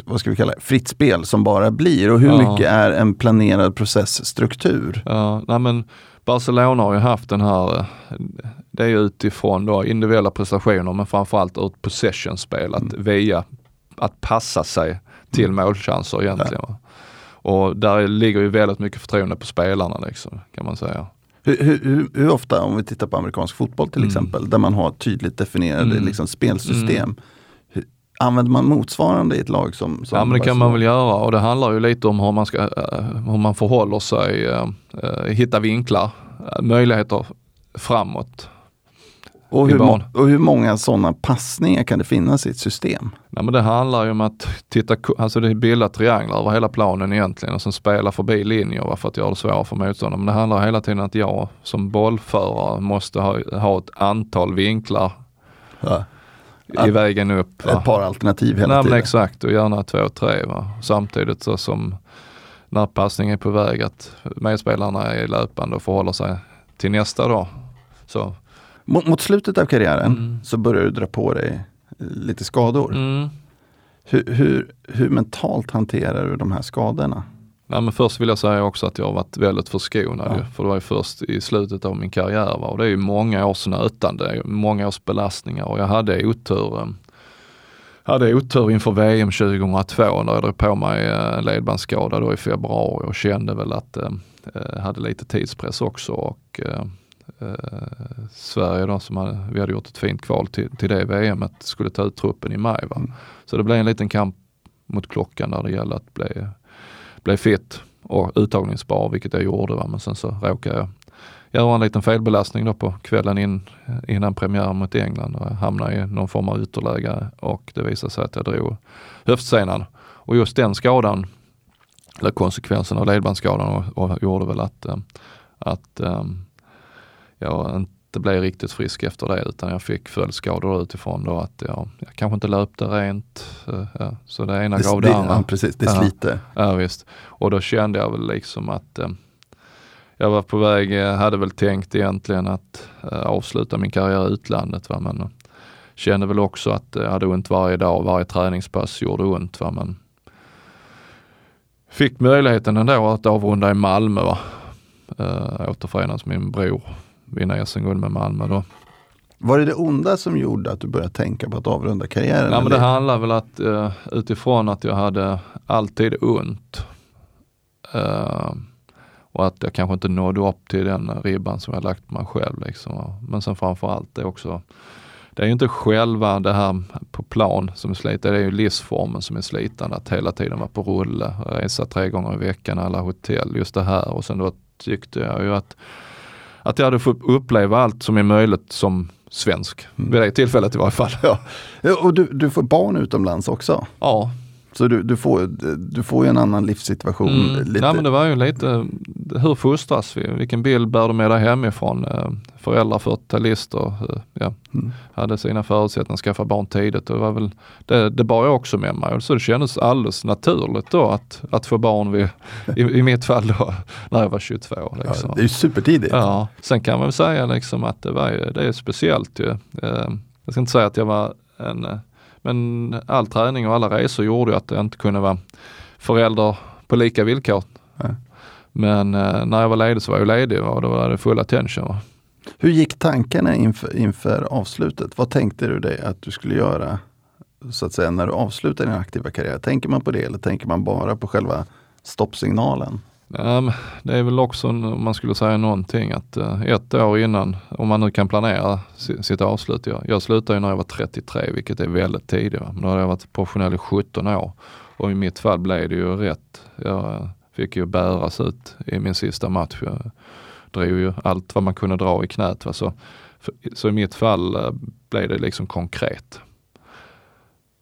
S1: vad ska vi kalla det, fritt spel som bara blir och hur ja. mycket är en planerad processstruktur?
S2: Ja, nej men Barcelona har ju haft den här, det är utifrån då individuella prestationer men framförallt ur ett possession-spel, att mm. via att passa sig till mm. målchanser egentligen. Ja. Och där ligger ju väldigt mycket förtroende på spelarna liksom, kan man säga.
S1: Hur, hur, hur, ofta, om vi tittar på amerikansk fotboll till mm. exempel, där man har tydligt definierade mm. liksom, spelsystem. Mm. Hur, använder man motsvarande i ett lag som, som
S2: Ja men det kan man väl göra och det handlar ju lite om hur man, ska, uh, hur man förhåller sig, uh, uh, hitta vinklar, möjligheter framåt
S1: och hur, och hur många sådana passningar kan det finnas i ett system?
S2: Nej, men det handlar ju om att titta, alltså det bilda trianglar över hela planen egentligen och sen spela förbi linjer för att göra det svårare för motståndaren. Men det handlar hela tiden om att jag som bollförare måste ha, ha ett antal vinklar ja. i vägen upp.
S1: Va? Ett par alternativ hela Nej, tiden.
S2: exakt och gärna två, tre. Va? Samtidigt så som när passningen är på väg att medspelarna är löpande och förhåller sig till nästa då. Så
S1: mot, mot slutet av karriären mm. så börjar du dra på dig lite skador. Mm. Hur, hur, hur, mentalt hanterar du de här skadorna?
S2: Ja, men först vill jag säga också att jag har varit väldigt förskonad. Ja. För det var ju först i slutet av min karriär. Va? Och det är ju många års nötande, många års belastningar och jag hade otur. Eh, hade otur inför VM 2002 när jag drog på mig en ledbandsskada då i februari och kände väl att eh, eh hade lite tidspress också. Och, eh, eh, Sverige då, som hade, vi hade gjort ett fint kval till, till det VMet, skulle ta ut truppen i maj. Va? Mm. Så det blev en liten kamp mot klockan där det gällde att bli, bli fit och uttagningsbar, vilket jag gjorde. Va? Men sen så råkade jag göra en liten felbelastning då på kvällen in, innan premiären mot England och hamnade i någon form av ytterläge och det visade sig att jag drog höftsenan. Och just den skadan, eller konsekvensen av ledbandsskadan och, och gjorde väl att, eh, att um, jag inte blev riktigt frisk efter det utan jag fick följdskador utifrån då att jag, jag kanske inte löpte rent. Eh, ja, så det ena gav det andra.
S1: Ja, precis, det sliter.
S2: Ja, visst. Och då kände jag väl liksom att eh, jag var på väg, eh, hade väl tänkt egentligen att avsluta min karriär i utlandet. Va? Men kände väl också att jag hade ont varje dag, varje träningspass gjorde ont. Va? Men fick möjligheten ändå att avrunda i Malmö. Va? Äh, återförenas med min bror vinna SM-guld med Malmö då.
S1: Var det det onda som gjorde att du började tänka på att avrunda karriären?
S2: Ja, men det handlar väl att uh, utifrån att jag hade alltid ont uh, och att jag kanske inte nådde upp till den ribban som jag lagt på mig själv. Liksom. Men sen framförallt det också det är ju inte själva det här på plan som är slitande, det är ju livsformen som är slitande. Att hela tiden vara på rulle, resa tre gånger i veckan, alla hotell, just det här. Och sen då tyckte jag ju att att jag hade fått uppleva allt som är möjligt som svensk, vid det tillfället i varje fall.
S1: Ja. Och du, du får barn utomlands också?
S2: Ja,
S1: Så du, du, får, du får ju en annan livssituation.
S2: Mm.
S1: Lite.
S2: Ja, men det var ju lite, hur fostras vi? Vilken bild bär du med dig hemifrån? Eh, Föräldrar 40-talister eh, ja,
S1: Mm.
S2: hade sina förutsättningar att skaffa barn tidigt. Det, var väl, det, det bar jag också med mig. Så det kändes alldeles naturligt då att, att få barn vid, i, i mitt fall då, när jag var 22.
S1: ja,
S2: Liksom.
S1: det är ju supertidigt.
S2: Ja, sen kan man väl säga liksom att det, var, ju- det är speciellt ju. Eh, Jag ska inte säga att jag var en, men all träning och alla resor gjorde att jag inte kunde vara förälder på lika villkor.
S1: Nej.
S2: Men eh, när jag var ledig så var jag ledig och då var det full attention.
S1: Hur gick tankarna inför, inför avslutet? Vad tänkte du dig att du skulle göra så att säga när du avslutar din aktiva karriär? Tänker man på det eller tänker man bara på själva stoppsignalen?
S2: Um, det är väl också om man skulle säga någonting att uh, ett år innan, om man nu kan planera si- sitt avslut. Jag, jag slutade ju när jag var 33 vilket är väldigt tidigt. Va? Men då hade jag varit professionell i 17 år och i mitt fall blev det ju rätt. Jag fick ju bäras ut i min sista match. Jag drog ju allt vad man kunde dra i knät. Va? Så, för, så i mitt fall uh, blev det liksom konkret.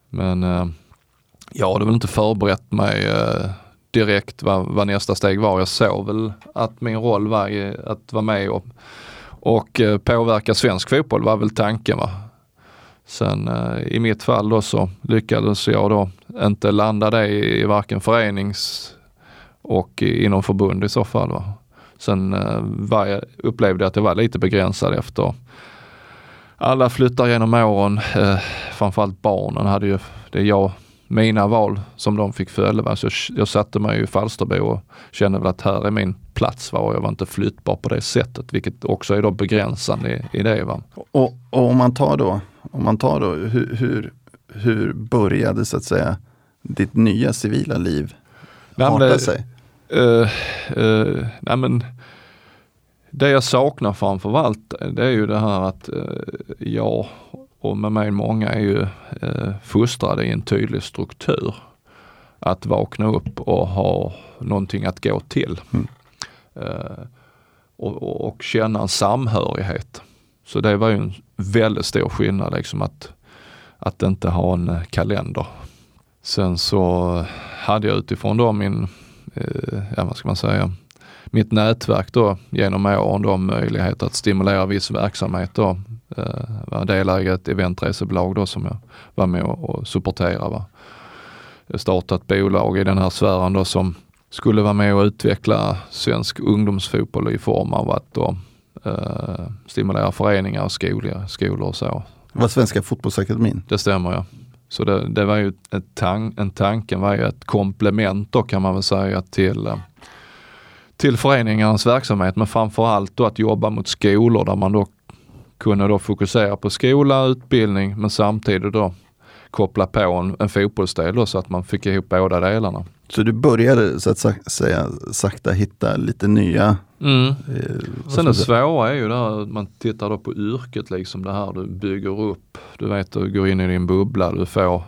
S2: Men uh, jag hade väl inte förberett mig uh, direkt vad, vad nästa steg var. Jag såg väl att min roll var i, att vara med och, och eh, påverka svensk fotboll var väl tanken. Va? Sen eh, i mitt fall då så lyckades jag då inte landa det i, varken förenings och inom förbund i så fall. Va? Sen eh, var jag, upplevde jag att jag var lite begränsad efter alla flyttar genom åren, eh, framförallt barnen hade ju, det är jag, mina val som de fick följa. Så jag, jag satte mig i Falsterbo och kände väl att här är min plats va? och jag var inte flyttbar på det sättet vilket också är då begränsande i, i det. Va?
S1: Och, och om man tar då, om man tar då hur, hur, hur började så att säga ditt nya civila liv arta
S2: det-
S1: sig?
S2: Eh, eh, nej men det jag saknar framför allt det är ju det här att eh, jag och med mig många är ju eh, fostrade i en tydlig struktur. Att vakna upp och ha någonting att gå till.
S1: Mm.
S2: Eh, och, och, känna en samhörighet. Så det var ju en väldigt stor skillnad liksom att, att inte ha en eh, kalender. Sen så hade jag utifrån då min, eh, ja vad ska man säga, mitt nätverk då genom åren då möjlighet att stimulera viss verksamhet då. Eh, var delägare i ett eventresebolag då som jag var med och, och supportera. Va? Ett bolag i den här sfären då som skulle vara med och utveckla svensk ungdomsfotboll i form av att då eh, stimulera föreningar och skolor, skolor och så.
S1: Det var Svenska fotbollsakademin.
S2: Det stämmer ja. Så det, det var ju ett tan en tanken var ju ett komplement då kan man väl säga till, eh, till föreningarnas verksamhet men framförallt då att jobba mot skolor där man då kunde då fokusera på skola, utbildning men samtidigt då koppla på en, en fotbollsdel då så att man fick ihop båda delarna.
S1: Så du började så att säga sakta hitta lite nya
S2: Mm.
S1: eh,
S2: Sen det svåra är ju det här man tittar då på yrket liksom det här du bygger upp. Du vet du går in i din bubbla, du får,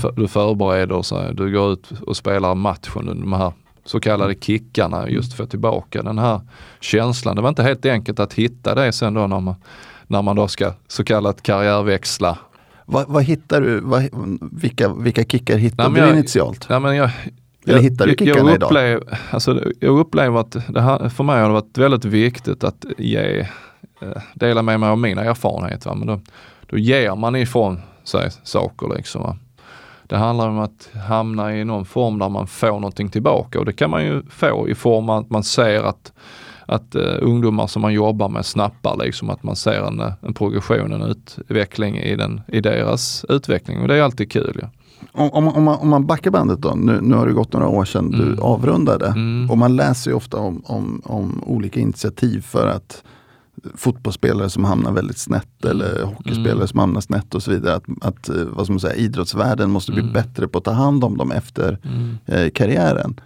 S2: för, du förbereder sig, du går ut och spelar matchen, de här så kallade kickarna just för att tillbaka den här känslan. Det var inte helt enkelt att hitta det sen då när man, när man då ska så kallat karriärväxla.
S1: Vad, vad hittar du, vad, vilka, vilka kickar hittade
S2: Nej,
S1: du
S2: jag-
S1: initialt?
S2: Ja, men jag,
S1: Eller hittar du kickarna
S2: jag
S1: idag?
S2: upplev, alltså, jag upplever att det här, för mig har det varit väldigt viktigt att ge, eh, dela med mig av min erfarenhet. Va? Men då, då ger man ifrån sig saker. Liksom, va? Det handlar om att hamna i någon form där man får någonting tillbaka och det kan man ju få i form av att man ser att att uh, ungdomar som man jobbar med snappar liksom att man ser en, eh, en progression, en utveckling i, den, i deras utveckling och det är alltid kul. Ja.
S1: Om, om, om, man, om man backar bandet då, nu, nu har det gått några år sedan
S2: Mm.
S1: du avrundade.
S2: Mm.
S1: Och man läser ju ofta om, om, om olika initiativ för att fotbollsspelare som hamnar väldigt snett eller hockeyspelare
S2: Mm.
S1: som hamnar snett och så vidare. Att, att eh, vad ska man säga, idrottsvärlden måste bli
S2: Mm.
S1: bättre på att ta hand om dem efter eh, karriären.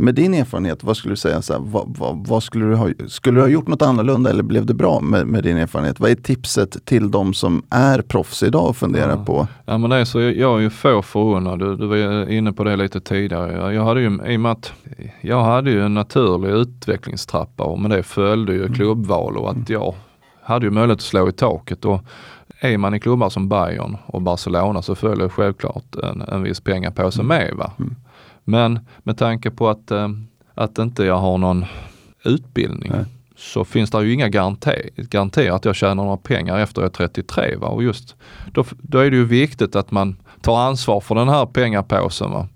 S1: Med din erfarenhet, vad skulle du säga, så här, vad, vad, vad skulle, du ha, skulle du ha gjort något annorlunda eller blev det bra med, med din erfarenhet? Vad är tipset till de som är proffs idag och funderar
S2: Ja.
S1: på?
S2: Ja men det är så, jag, jag är ju få förunnad. Du, du var inne på det lite tidigare. Jag, jag hade ju, i och med att jag hade ju en naturlig utvecklingstrappa och med det följde ju klubbval och att jag hade ju möjlighet att slå i taket och är man i klubbar som Bayern och Barcelona så följer självklart en, en viss pengapåse med. Va?
S1: Mm.
S2: Men med tanke på att, eh, att inte jag har någon utbildning
S1: Nej.
S2: så finns det ju inga garantier, att jag tjänar några pengar efter jag är 33. Va? Och just då, då är det ju viktigt att man tar ansvar för den här pengapåsen. Va?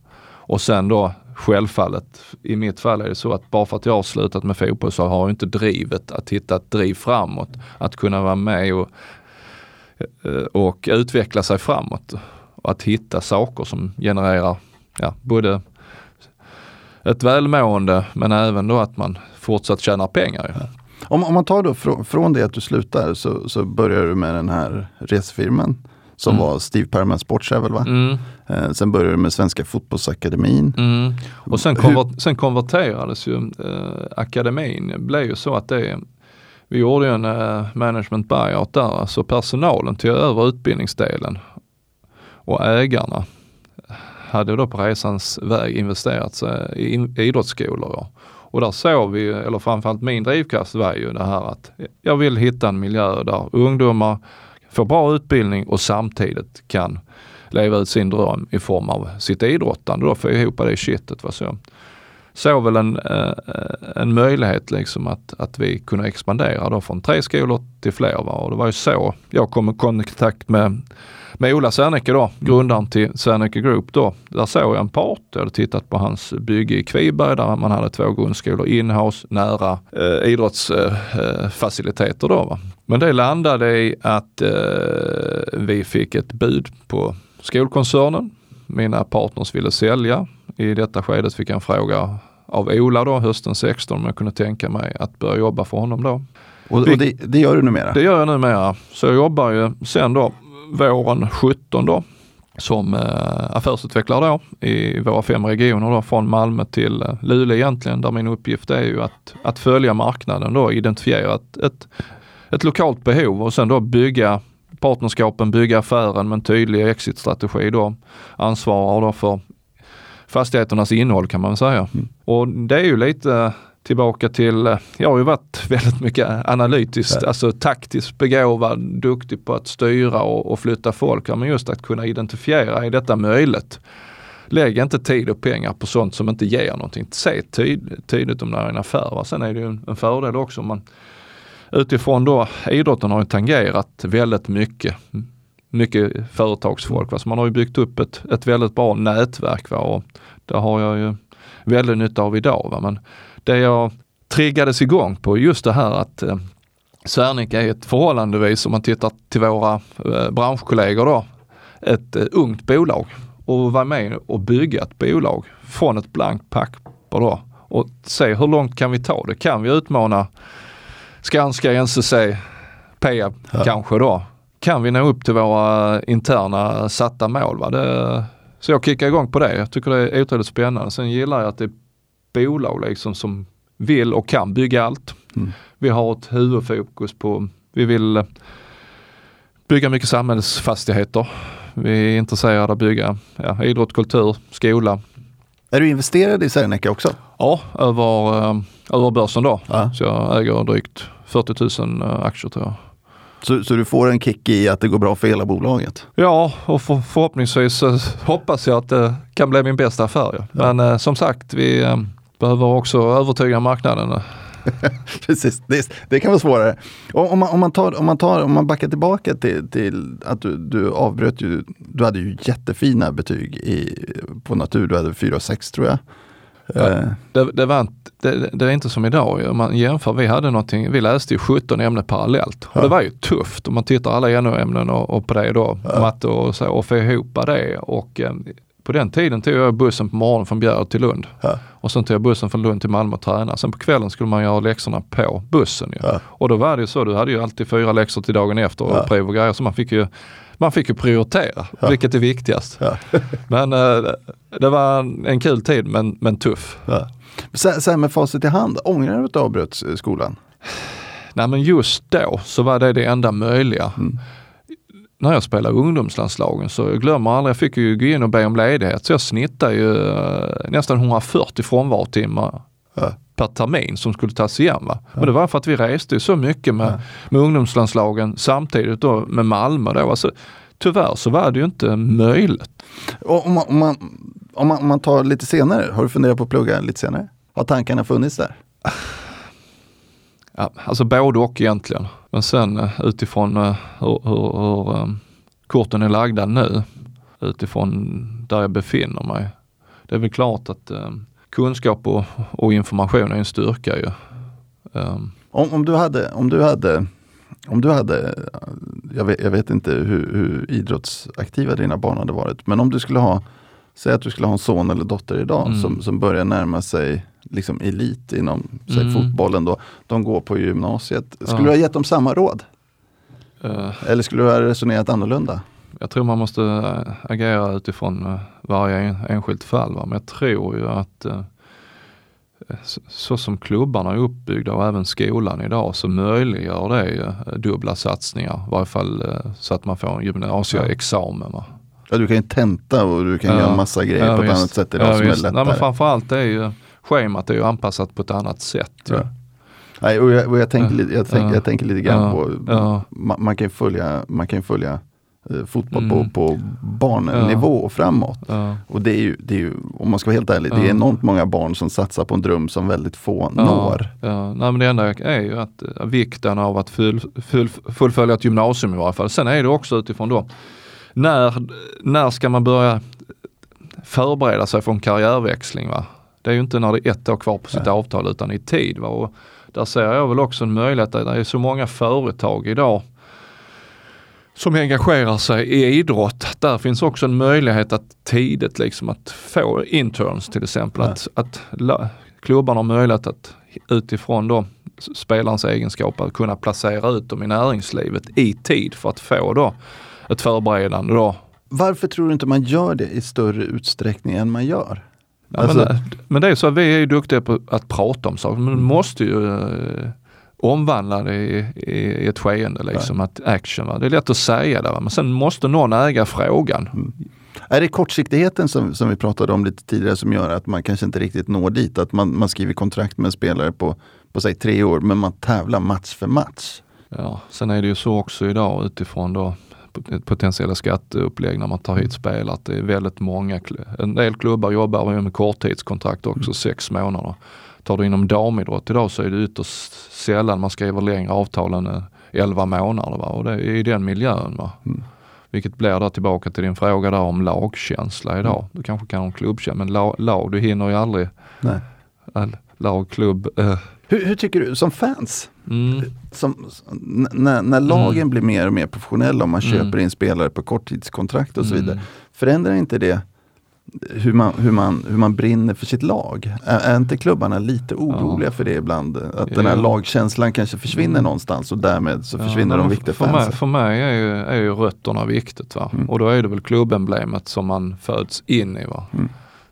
S2: Och sen då självfallet, i mitt fall är det så att bara för att jag har slutat med fotboll så har jag inte drivet att hitta ett driv framåt. Att kunna vara med och, eh, och utveckla sig framåt. Och att hitta saker som genererar ja, både ett välmående men även då att man fortsatt tjänar pengar. Ja.
S1: Om, om man tar då från, från det att du slutar så, så börjar du med den här resefirman som
S2: Mm.
S1: var Steve Perman Sporttravel va?
S2: Mm,
S1: Eh, sen började du med Svenska Fotbollsakademin.
S2: mm. Och sen, konver- sen konverterades ju eh, akademin. Det blev ju så att det vi gjorde en eh, management buyout där, alltså personalen tog över utbildningsdelen och ägarna hade då på resans väg investerat sig i idrottsskolor. Och där såg vi, eller framförallt min drivkraft var ju det här att jag vill hitta en miljö där ungdomar får bra utbildning och samtidigt kan leva ut sin dröm i form av sitt idrottande då, få ihop det i kittet. Va? Så såg väl en, eh, en möjlighet liksom att, att vi kunde expandera då från tre skolor till fler. Va? Och det var ju så jag kom i kontakt med, med Ola Serneke då, grundaren till Serneke Group då. Där såg jag en part, jag hade tittat på hans bygge i Kviberg där man hade två grundskolor inhouse nära eh, idrottsfaciliteter eh, då. Va? Men det landade i att eh, vi fick ett bud på skolkoncernen. Mina partners ville sälja. I detta skedet fick jag en fråga av Ola då hösten 16 om jag kunde tänka mig att börja jobba för honom då.
S1: Och, och det, det gör du numera?
S2: Det gör jag numera. Så jag jobbar ju sen då våren 17 då som eh, affärsutvecklare då i våra fem regioner då från Malmö till eh, Luleå egentligen där min uppgift är ju att, att följa marknaden då, identifiera ett, ett, ett lokalt behov och sen då bygga partnerskapen, bygga affären med en tydlig exitstrategi då. Ansvarar då för fastigheternas innehåll kan man säga.
S1: Mm.
S2: Och det är ju lite tillbaka till, jag har ju varit väldigt mycket analytiskt,
S1: Ja.
S2: alltså taktiskt begåvad, duktig på att styra och, och flytta folk. Ja, men just att kunna identifiera, är detta möjligt? Lägg inte tid och pengar på sånt som inte ger någonting. Se tyd, tydligt om det är en affär. Va? Sen är det ju en, en fördel också om man utifrån då, idrotten har ju tangerat väldigt mycket mycket företagsfolk. Va? Så man har ju byggt upp ett, ett väldigt bra nätverk va? och det har jag ju väldigt nytta av idag. Va? Men det jag triggades igång på just det här att eh, Serneke är ett förhållandevis, om man tittar till våra eh, branschkollegor då, ett eh, ungt bolag och vara med och bygga ett bolag från ett blankt papper då och se hur långt kan vi ta det? Kan vi utmana Skanska, NCC, Peab
S1: Ja.
S2: kanske då? Kan vi nå upp till våra interna satta mål? Va? Det, så jag kickar igång på det. Jag tycker det är otroligt spännande. Sen gillar jag att det är bolag liksom som vill och kan bygga allt.
S1: Mm.
S2: Vi har ett huvudfokus på, vi vill eh, bygga mycket samhällsfastigheter. Vi är intresserade av att bygga ja, idrott, kultur, skola.
S1: Är du investerad i Serneke också?
S2: Ja, över, eh, över börsen då.
S1: Ja.
S2: Så jag äger drygt 40 000 eh, aktier tror jag.
S1: Så, så du får en kick i att det går bra för hela bolaget?
S2: Ja, och för, förhoppningsvis hoppas jag att det kan bli min bästa affär. Ja.
S1: Ja.
S2: Men eh, som sagt, vi eh, behöver också övertyga marknaden.
S1: Precis, det, det kan vara svårare. Och om, man, om, man tar, om, man tar, om man backar tillbaka till, till att du, du avbröt ju, du hade ju jättefina betyg i, på natur, du hade 4 och 6 tror jag.
S2: Ja.
S1: Eh,
S2: Det, det, var det, det är inte som idag. Om man jämför, vi hade någonting, vi läste ju 17 ämnen parallellt. Och
S1: Ja.
S2: det var ju tufft om man tittar alla NO-ämnen och, och på det då,
S1: Ja.
S2: matte och så, och få ihop det. Och eh, på den tiden tog jag bussen på morgonen från Bjärred till Lund.
S1: Ja.
S2: Och sen tog jag bussen från Lund till Malmö och träna. Sen på kvällen skulle man göra läxorna på bussen. Ju.
S1: Ja.
S2: Och då var det ju så, du hade ju alltid fyra läxor till dagen efter och
S1: Ja.
S2: prov och grejer. Så man fick ju, man fick ju prioritera,
S1: Ja.
S2: vilket är viktigast. Men eh, det var en, en kul tid men, men tuff.
S1: Så här med facit i hand, ångrar du att du avbröt skolan?
S2: Nej men just då så var det det enda möjliga.
S1: Mm.
S2: När jag spelade ungdomslandslagen så jag glömmer aldrig, jag fick ju gå in och be om ledighet. Så jag snittade ju eh, nästan 140 frånvarotimmar
S1: Ja.
S2: per termin som skulle tas igen. Va? Men det var för att vi reste så mycket med, med ungdomslandslagen samtidigt då med Malmö. Då. Alltså, tyvärr så var det ju inte möjligt.
S1: Och om, man, om, man, om, man, om man tar lite senare, har du funderat på att plugga lite senare? Har tankarna funnits där?
S2: Ja, alltså både och egentligen. Men sen eh, utifrån uh, hur, hur, hur um, korten är lagda nu, utifrån där jag befinner mig. Det är väl klart att um, kunskap och, och, information är en styrka ju.
S1: Um. Om, om, du hade, om du hade om du hade, jag vet, jag vet inte hur, hur, idrottsaktiva dina barn hade varit, men om du skulle ha, säg att du skulle ha en son eller dotter idag mm. som, som börjar närma sig liksom elit inom säg, mm. fotbollen. Då. De går på gymnasiet. Skulle ja. du ha gett dem samma råd? Uh. Eller skulle du ha resonerat annorlunda?
S2: Jag tror man måste äh, agera utifrån äh, varje enskilt fall. Va? Men jag tror ju att så som klubbarna är uppbyggda och även skolan idag så möjliggör det dubbla satsningar. I varje fall så att man får en gymnasieexamen. Va?
S1: Ja, du kan ju tenta och du kan ja. göra massa grejer ja, på ett annat sätt idag ja, som
S2: visst.
S1: är lättare.
S2: Nej, men framförallt är ju schemat är ju anpassat på ett annat sätt. Ja.
S1: Nej, och jag, och jag, tänker, lite, jag, tänker, jag tänker lite grann på, man, man, kan följa, man kan följa eh, fotboll mm. på, på barnnivå och framåt. Och det är, ju, det är ju, om man ska vara helt ärlig, det är enormt många barn som satsar på en dröm som väldigt få når.
S2: Ja. Nej, men det enda är ju att uh, vikten av att full, full, fullfölja ett gymnasium i varje fall. Sen är det också utifrån då, när, när ska man börja förbereda sig för en karriärväxling? Va? Det är ju inte när det är ett år kvar på sitt Nej. avtal utan i tid. Va? Och där ser jag väl också en möjlighet, det är så många företag idag som engagerar sig i idrott. Där finns också en möjlighet att tidigt liksom att få interns till exempel. Ja. Att, att klubbarna har möjlighet att utifrån då spelarens egenskaper kunna placera ut dem i näringslivet i tid för att få då ett förberedande då.
S1: Varför tror du inte man gör det i större utsträckning än man gör?
S2: Alltså, men, men, det är så vi är ju duktiga på att prata om saker, men man måste ju eh, omvandla det i, i, ett skeende, liksom, ja. att action. Va? Det är lätt att säga det, va? men sen måste någon äga frågan. Mm.
S1: Är det kortsiktigheten som, som vi pratade om lite tidigare som gör att man kanske inte riktigt når dit? Att man, man skriver kontrakt med en spelare på, på säg tre år, men man tävlar match för match?
S2: Ja, sen är det ju så också idag utifrån då potentiella skatteupplägg när man tar hit spelare. Det är väldigt många, en del klubbar jobbar med korttidskontrakt också, mm. sex månader. Tar du inom damidrott idag så är det ytterst sällan man skriver längre avtal än 11 eh, månader. Va? Och det är i den miljön. Va? Mm. Vilket blir då tillbaka till din fråga där om lagkänsla idag. Mm. Du kanske kan ha en klubbkänsla men lag, lag, du hinner ju aldrig. Nej. Lag, klubb. Eh.
S1: Hur, hur, tycker du som fans? Mm. Som, när, när lagen mm. blir mer och mer professionella och man mm. köper in spelare på korttidskontrakt och så vidare. Mm. Förändrar inte det hur man, hur, man, hur man brinner för sitt lag? Är, är inte klubbarna lite oroliga ja. för det ibland? Att ja. den här lagkänslan kanske försvinner mm. någonstans och därmed så försvinner ja, de viktiga
S2: för
S1: fansen.
S2: Mig, för mig är ju, är ju rötterna viktigt. Va? Mm. Och då är det väl klubbemblemet som man föds in i. Va?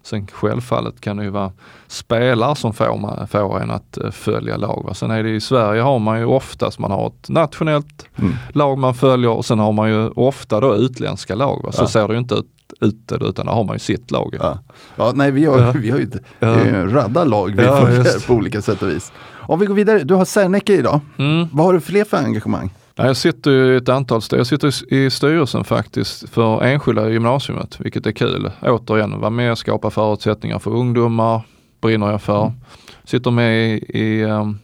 S2: Sen självfallet kan det ju vara spelare som får, man, får en att uh, följa lag. Va? Sen är det i Sverige har man ju oftast, man har ett nationellt mm. lag man följer och sen har man ju ofta då utländska lag. Va? Så ja. ser det ju inte ut ute utan där har man ju sitt lag.
S1: Ja, ja nej vi har, ja. vi har ju ja. en radda lag vi ja, på olika sätt och vis. Om vi går vidare, du har Serneke idag. Mm. Vad har du fler för engagemang?
S2: Jag sitter i ett antal jag sitter i styrelsen faktiskt för enskilda gymnasiet, vilket är kul. Återigen, vara med och skapa förutsättningar för ungdomar, brinner jag för. Mm. Sitter med i, i um,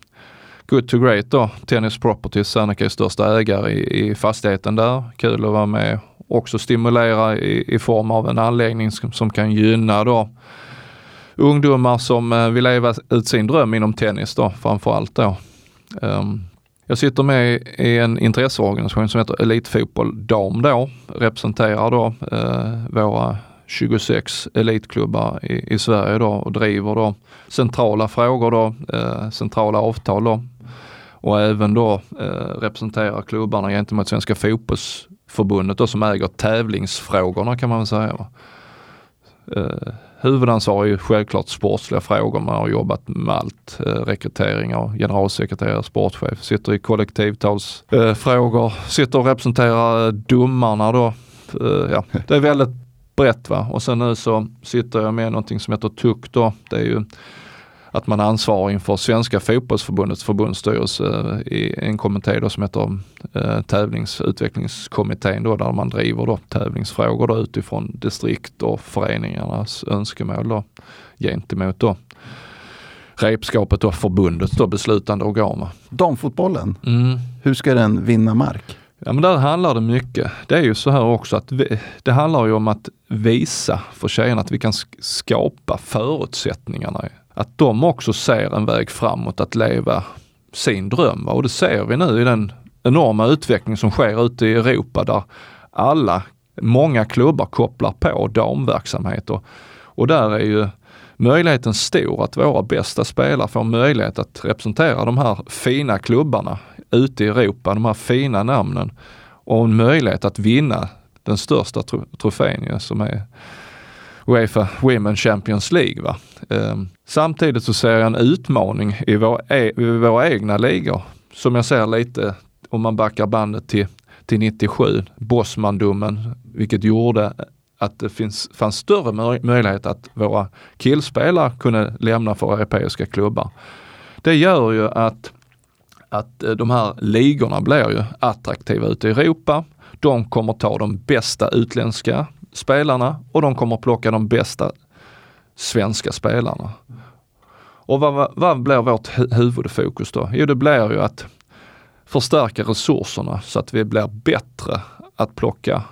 S2: Good to Great då, Tennis Properties, Serneke är största ägare i, i fastigheten där. Kul att vara med också stimulera i, i form av en anläggning som, som kan gynna då ungdomar som uh, vill leva ut sin dröm inom tennis då framförallt då. Um, jag sitter med i en intresseorganisation som heter Elitfotboll Dam då, representerar då eh, våra 26 elitklubbar i, i, Sverige då och driver då centrala frågor då, eh, centrala avtal då. Och även då eh, representerar klubbarna gentemot Svenska fotbollsförbundet då som äger tävlingsfrågorna kan man väl säga. Eh, huvudansvar är ju självklart sportsliga frågor. Man har jobbat med allt. Eh, rekryteringar, generalsekreterare, sportchef, sitter i kollektivtalsfrågor, eh, sitter och representerar eh, domarna då. Eh, ja, det är väldigt brett va. Och sen nu så sitter jag med någonting som heter TUC då. Det är ju att man ansvarar inför Svenska fotbollsförbundets förbundsstyrelse i en kommitté då som heter eh, tävlingsutvecklingskommittén då, där man driver då tävlingsfrågor då utifrån distrikt och föreningarnas önskemål då, gentemot då repskapet och förbundet då, beslutande organ.
S1: Damfotbollen,
S2: Mm.
S1: hur ska den vinna mark?
S2: Ja men där handlar det mycket. Det är ju så här också att vi, det handlar ju om att visa för tjejerna att vi kan sk- skapa förutsättningarna. Att de också ser en väg framåt att leva sin dröm. Och det ser vi nu i den enorma utveckling som sker ute i Europa där alla, många klubbar kopplar på damverksamhet. Och, och där är ju möjligheten stor att våra bästa spelare får möjlighet att representera de här fina klubbarna ute i Europa, de här fina namnen och en möjlighet att vinna den största tro- trofén som är Uefa Women Champions League. Va? Ehm, samtidigt så ser jag en utmaning i, våra, e- i våra egna ligor som jag ser lite om man backar bandet till, till 97, Bosmandomen, vilket gjorde att det finns, fanns större möj- möjlighet att våra killspelare kunde lämna för europeiska klubbar. Det gör ju att, att eh, de här ligorna blir ju attraktiva ute i Europa. De kommer ta de bästa utländska spelarna och de kommer plocka de bästa svenska spelarna. Och vad, vad, blir vårt hu- huvudfokus då? Jo, det blir ju att förstärka resurserna så att vi blir bättre att plocka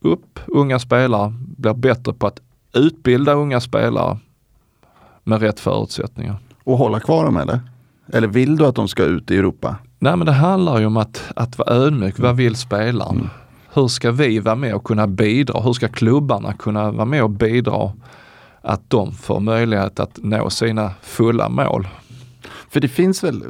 S2: upp unga spelare, blir bättre på att utbilda unga spelare med rätt förutsättningar.
S1: Och hålla kvar dem eller? Eller vill du att de ska ut i Europa?
S2: Nej men det handlar ju om att, att vara ödmjuk. Vad vill spelaren? Hur ska vi vara med och kunna bidra? Hur ska klubbarna kunna vara med och bidra att de får möjlighet att nå sina fulla mål?
S1: För det finns väl,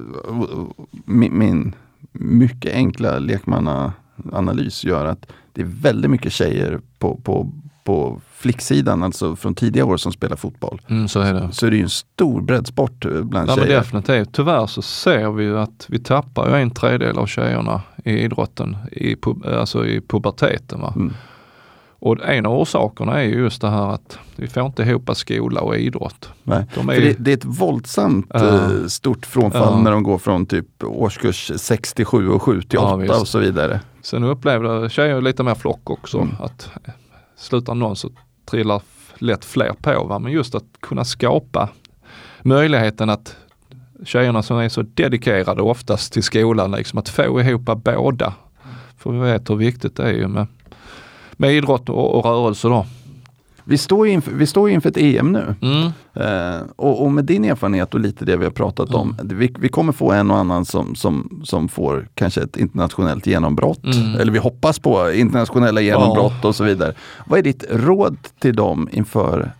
S1: min, min mycket enkla lekmannaanalys gör att det är väldigt mycket tjejer på, på, på flicksidan, alltså från tidiga år som spelar fotboll.
S2: Mm, så är det.
S1: Så är det ju en stor breddsport eh, bland
S2: Ja,
S1: tjejer.
S2: definitivt. Tyvärr så ser vi ju att vi tappar ju en tredjedel av tjejerna i idrotten i, pu- alltså i puberteten. Va?
S1: Mm.
S2: Och en av orsakerna är ju just det här att vi får inte ihop skola och idrott.
S1: Nej.
S2: De är
S1: det, det är ett våldsamt
S2: Ja.
S1: eh, stort frånfall
S2: Ja.
S1: när de går från typ årskurs 67 och 7 till
S2: Ja,
S1: 8
S2: visst.
S1: och så vidare.
S2: Sen upplever tjejer lite mer flock också.
S1: Mm.
S2: Att eh, slutar någon så trillar lätt fler på. Va? Men just att kunna skapa möjligheten att tjejerna som är så dedikerade oftast till skolan, liksom att få ihop båda. För vi vet hur viktigt det är ju med, med idrott och, och rörelse då.
S1: Vi står ju inför, vi står inför ett EM nu.
S2: Mm.
S1: Eh, och, och med din erfarenhet och lite det vi har pratat om. Vi, vi kommer få en och annan som, som, som får kanske ett internationellt genombrott.
S2: Mm.
S1: Eller vi hoppas på internationella genombrott och så vidare. Vad är ditt råd till dem inför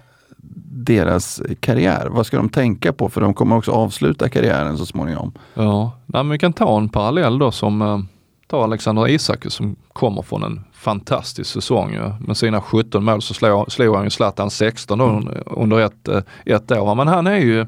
S1: deras karriär? Vad ska de tänka på? För de kommer också avsluta karriären så småningom.
S2: Ja, Nej, men vi kan ta en parallell då som eh, ta Alexander Isak som kommer från en fantastisk säsong. Ju. Med sina 17 mål så slår, slog han ju Zlatan 16 då, under ett, eh, ett år. Men han är ju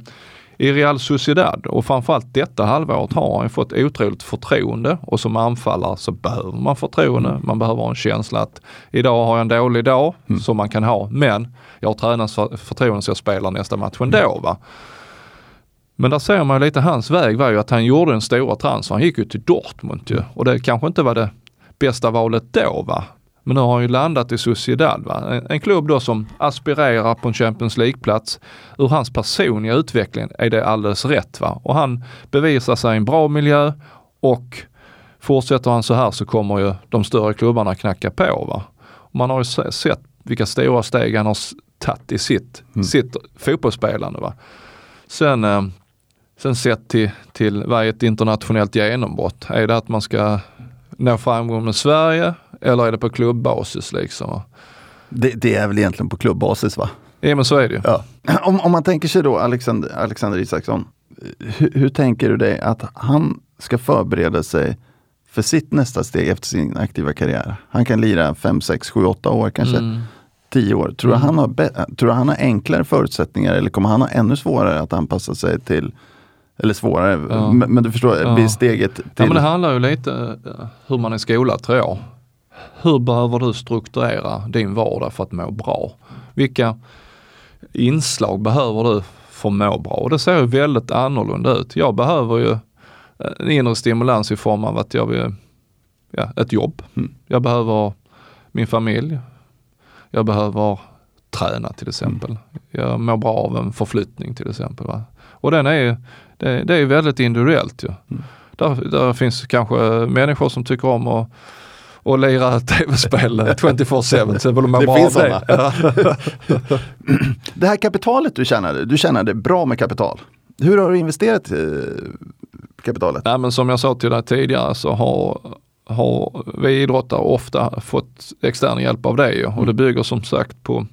S2: i Real Sociedad och framförallt detta halvåret har han fått otroligt förtroende och som anfallare så behöver man förtroende. Man behöver ha en känsla att idag har jag en dålig dag som man kan ha men jag har tränats för förtroende så jag spelar nästa match ändå. Va? Men där ser man lite hans väg var ju att han gjorde den stora transfer. Han gick ju till Dortmund ju och det kanske inte var det bästa valet då va. Men nu har han ju landat i Sociedad va. En, en klubb då som aspirerar på en Champions League-plats. Ur hans personliga utveckling är det alldeles rätt va. Och han bevisar sig i en bra miljö och fortsätter han så här så kommer ju de större klubbarna knacka på va. Och man har ju se- sett vilka stora steg han har tagit i sitt, sitt fotbollsspelande va. Sen, eh, sen sett till, till vad är ett internationellt genombrott? Är det att man ska nå framgång med Sverige eller är det på klubbasis liksom?
S1: Det, det är väl egentligen på klubbasis va?
S2: Ja men så är det ju.
S1: Ja. Om, om man tänker sig då Alexander, Alexander Isaksson. Hur, hur tänker du dig att han ska förbereda sig för sitt nästa steg efter sin aktiva karriär? Han kan lira 5, 6, 7, 8 år kanske.
S2: Mm.
S1: 10 år. Tror du, han har tror du han har enklare förutsättningar eller kommer han ha ännu svårare att anpassa sig till eller svårare,
S2: Ja.
S1: men, men du förstår,
S2: Ja.
S1: blir steget till...
S2: Ja men det handlar ju lite eh, hur man är skolad tror jag. Hur behöver du strukturera din vardag för att må bra? Vilka inslag behöver du för att må bra. Och det ser ju väldigt annorlunda ut. Jag behöver ju en inre stimulans i form av att jag vill, ja, ett jobb.
S1: Mm.
S2: Jag behöver min familj. Jag behöver träna till exempel.
S1: Mm.
S2: Jag mår bra av en förflyttning till exempel. Va? Och den är ju, det, det är väldigt individuellt ju.
S1: Mm.
S2: Där, där finns kanske människor som tycker om att och lira tv-spel 24-7. Så vill de må
S1: Det finns
S2: av det.
S1: Här kapitalet du tjänade, du tjänade bra med kapital. Hur har du investerat eh, kapitalet?
S2: Nej, men som jag sa till dig tidigare så har, har vi idrottare ofta fått extern hjälp av det och det bygger som sagt på,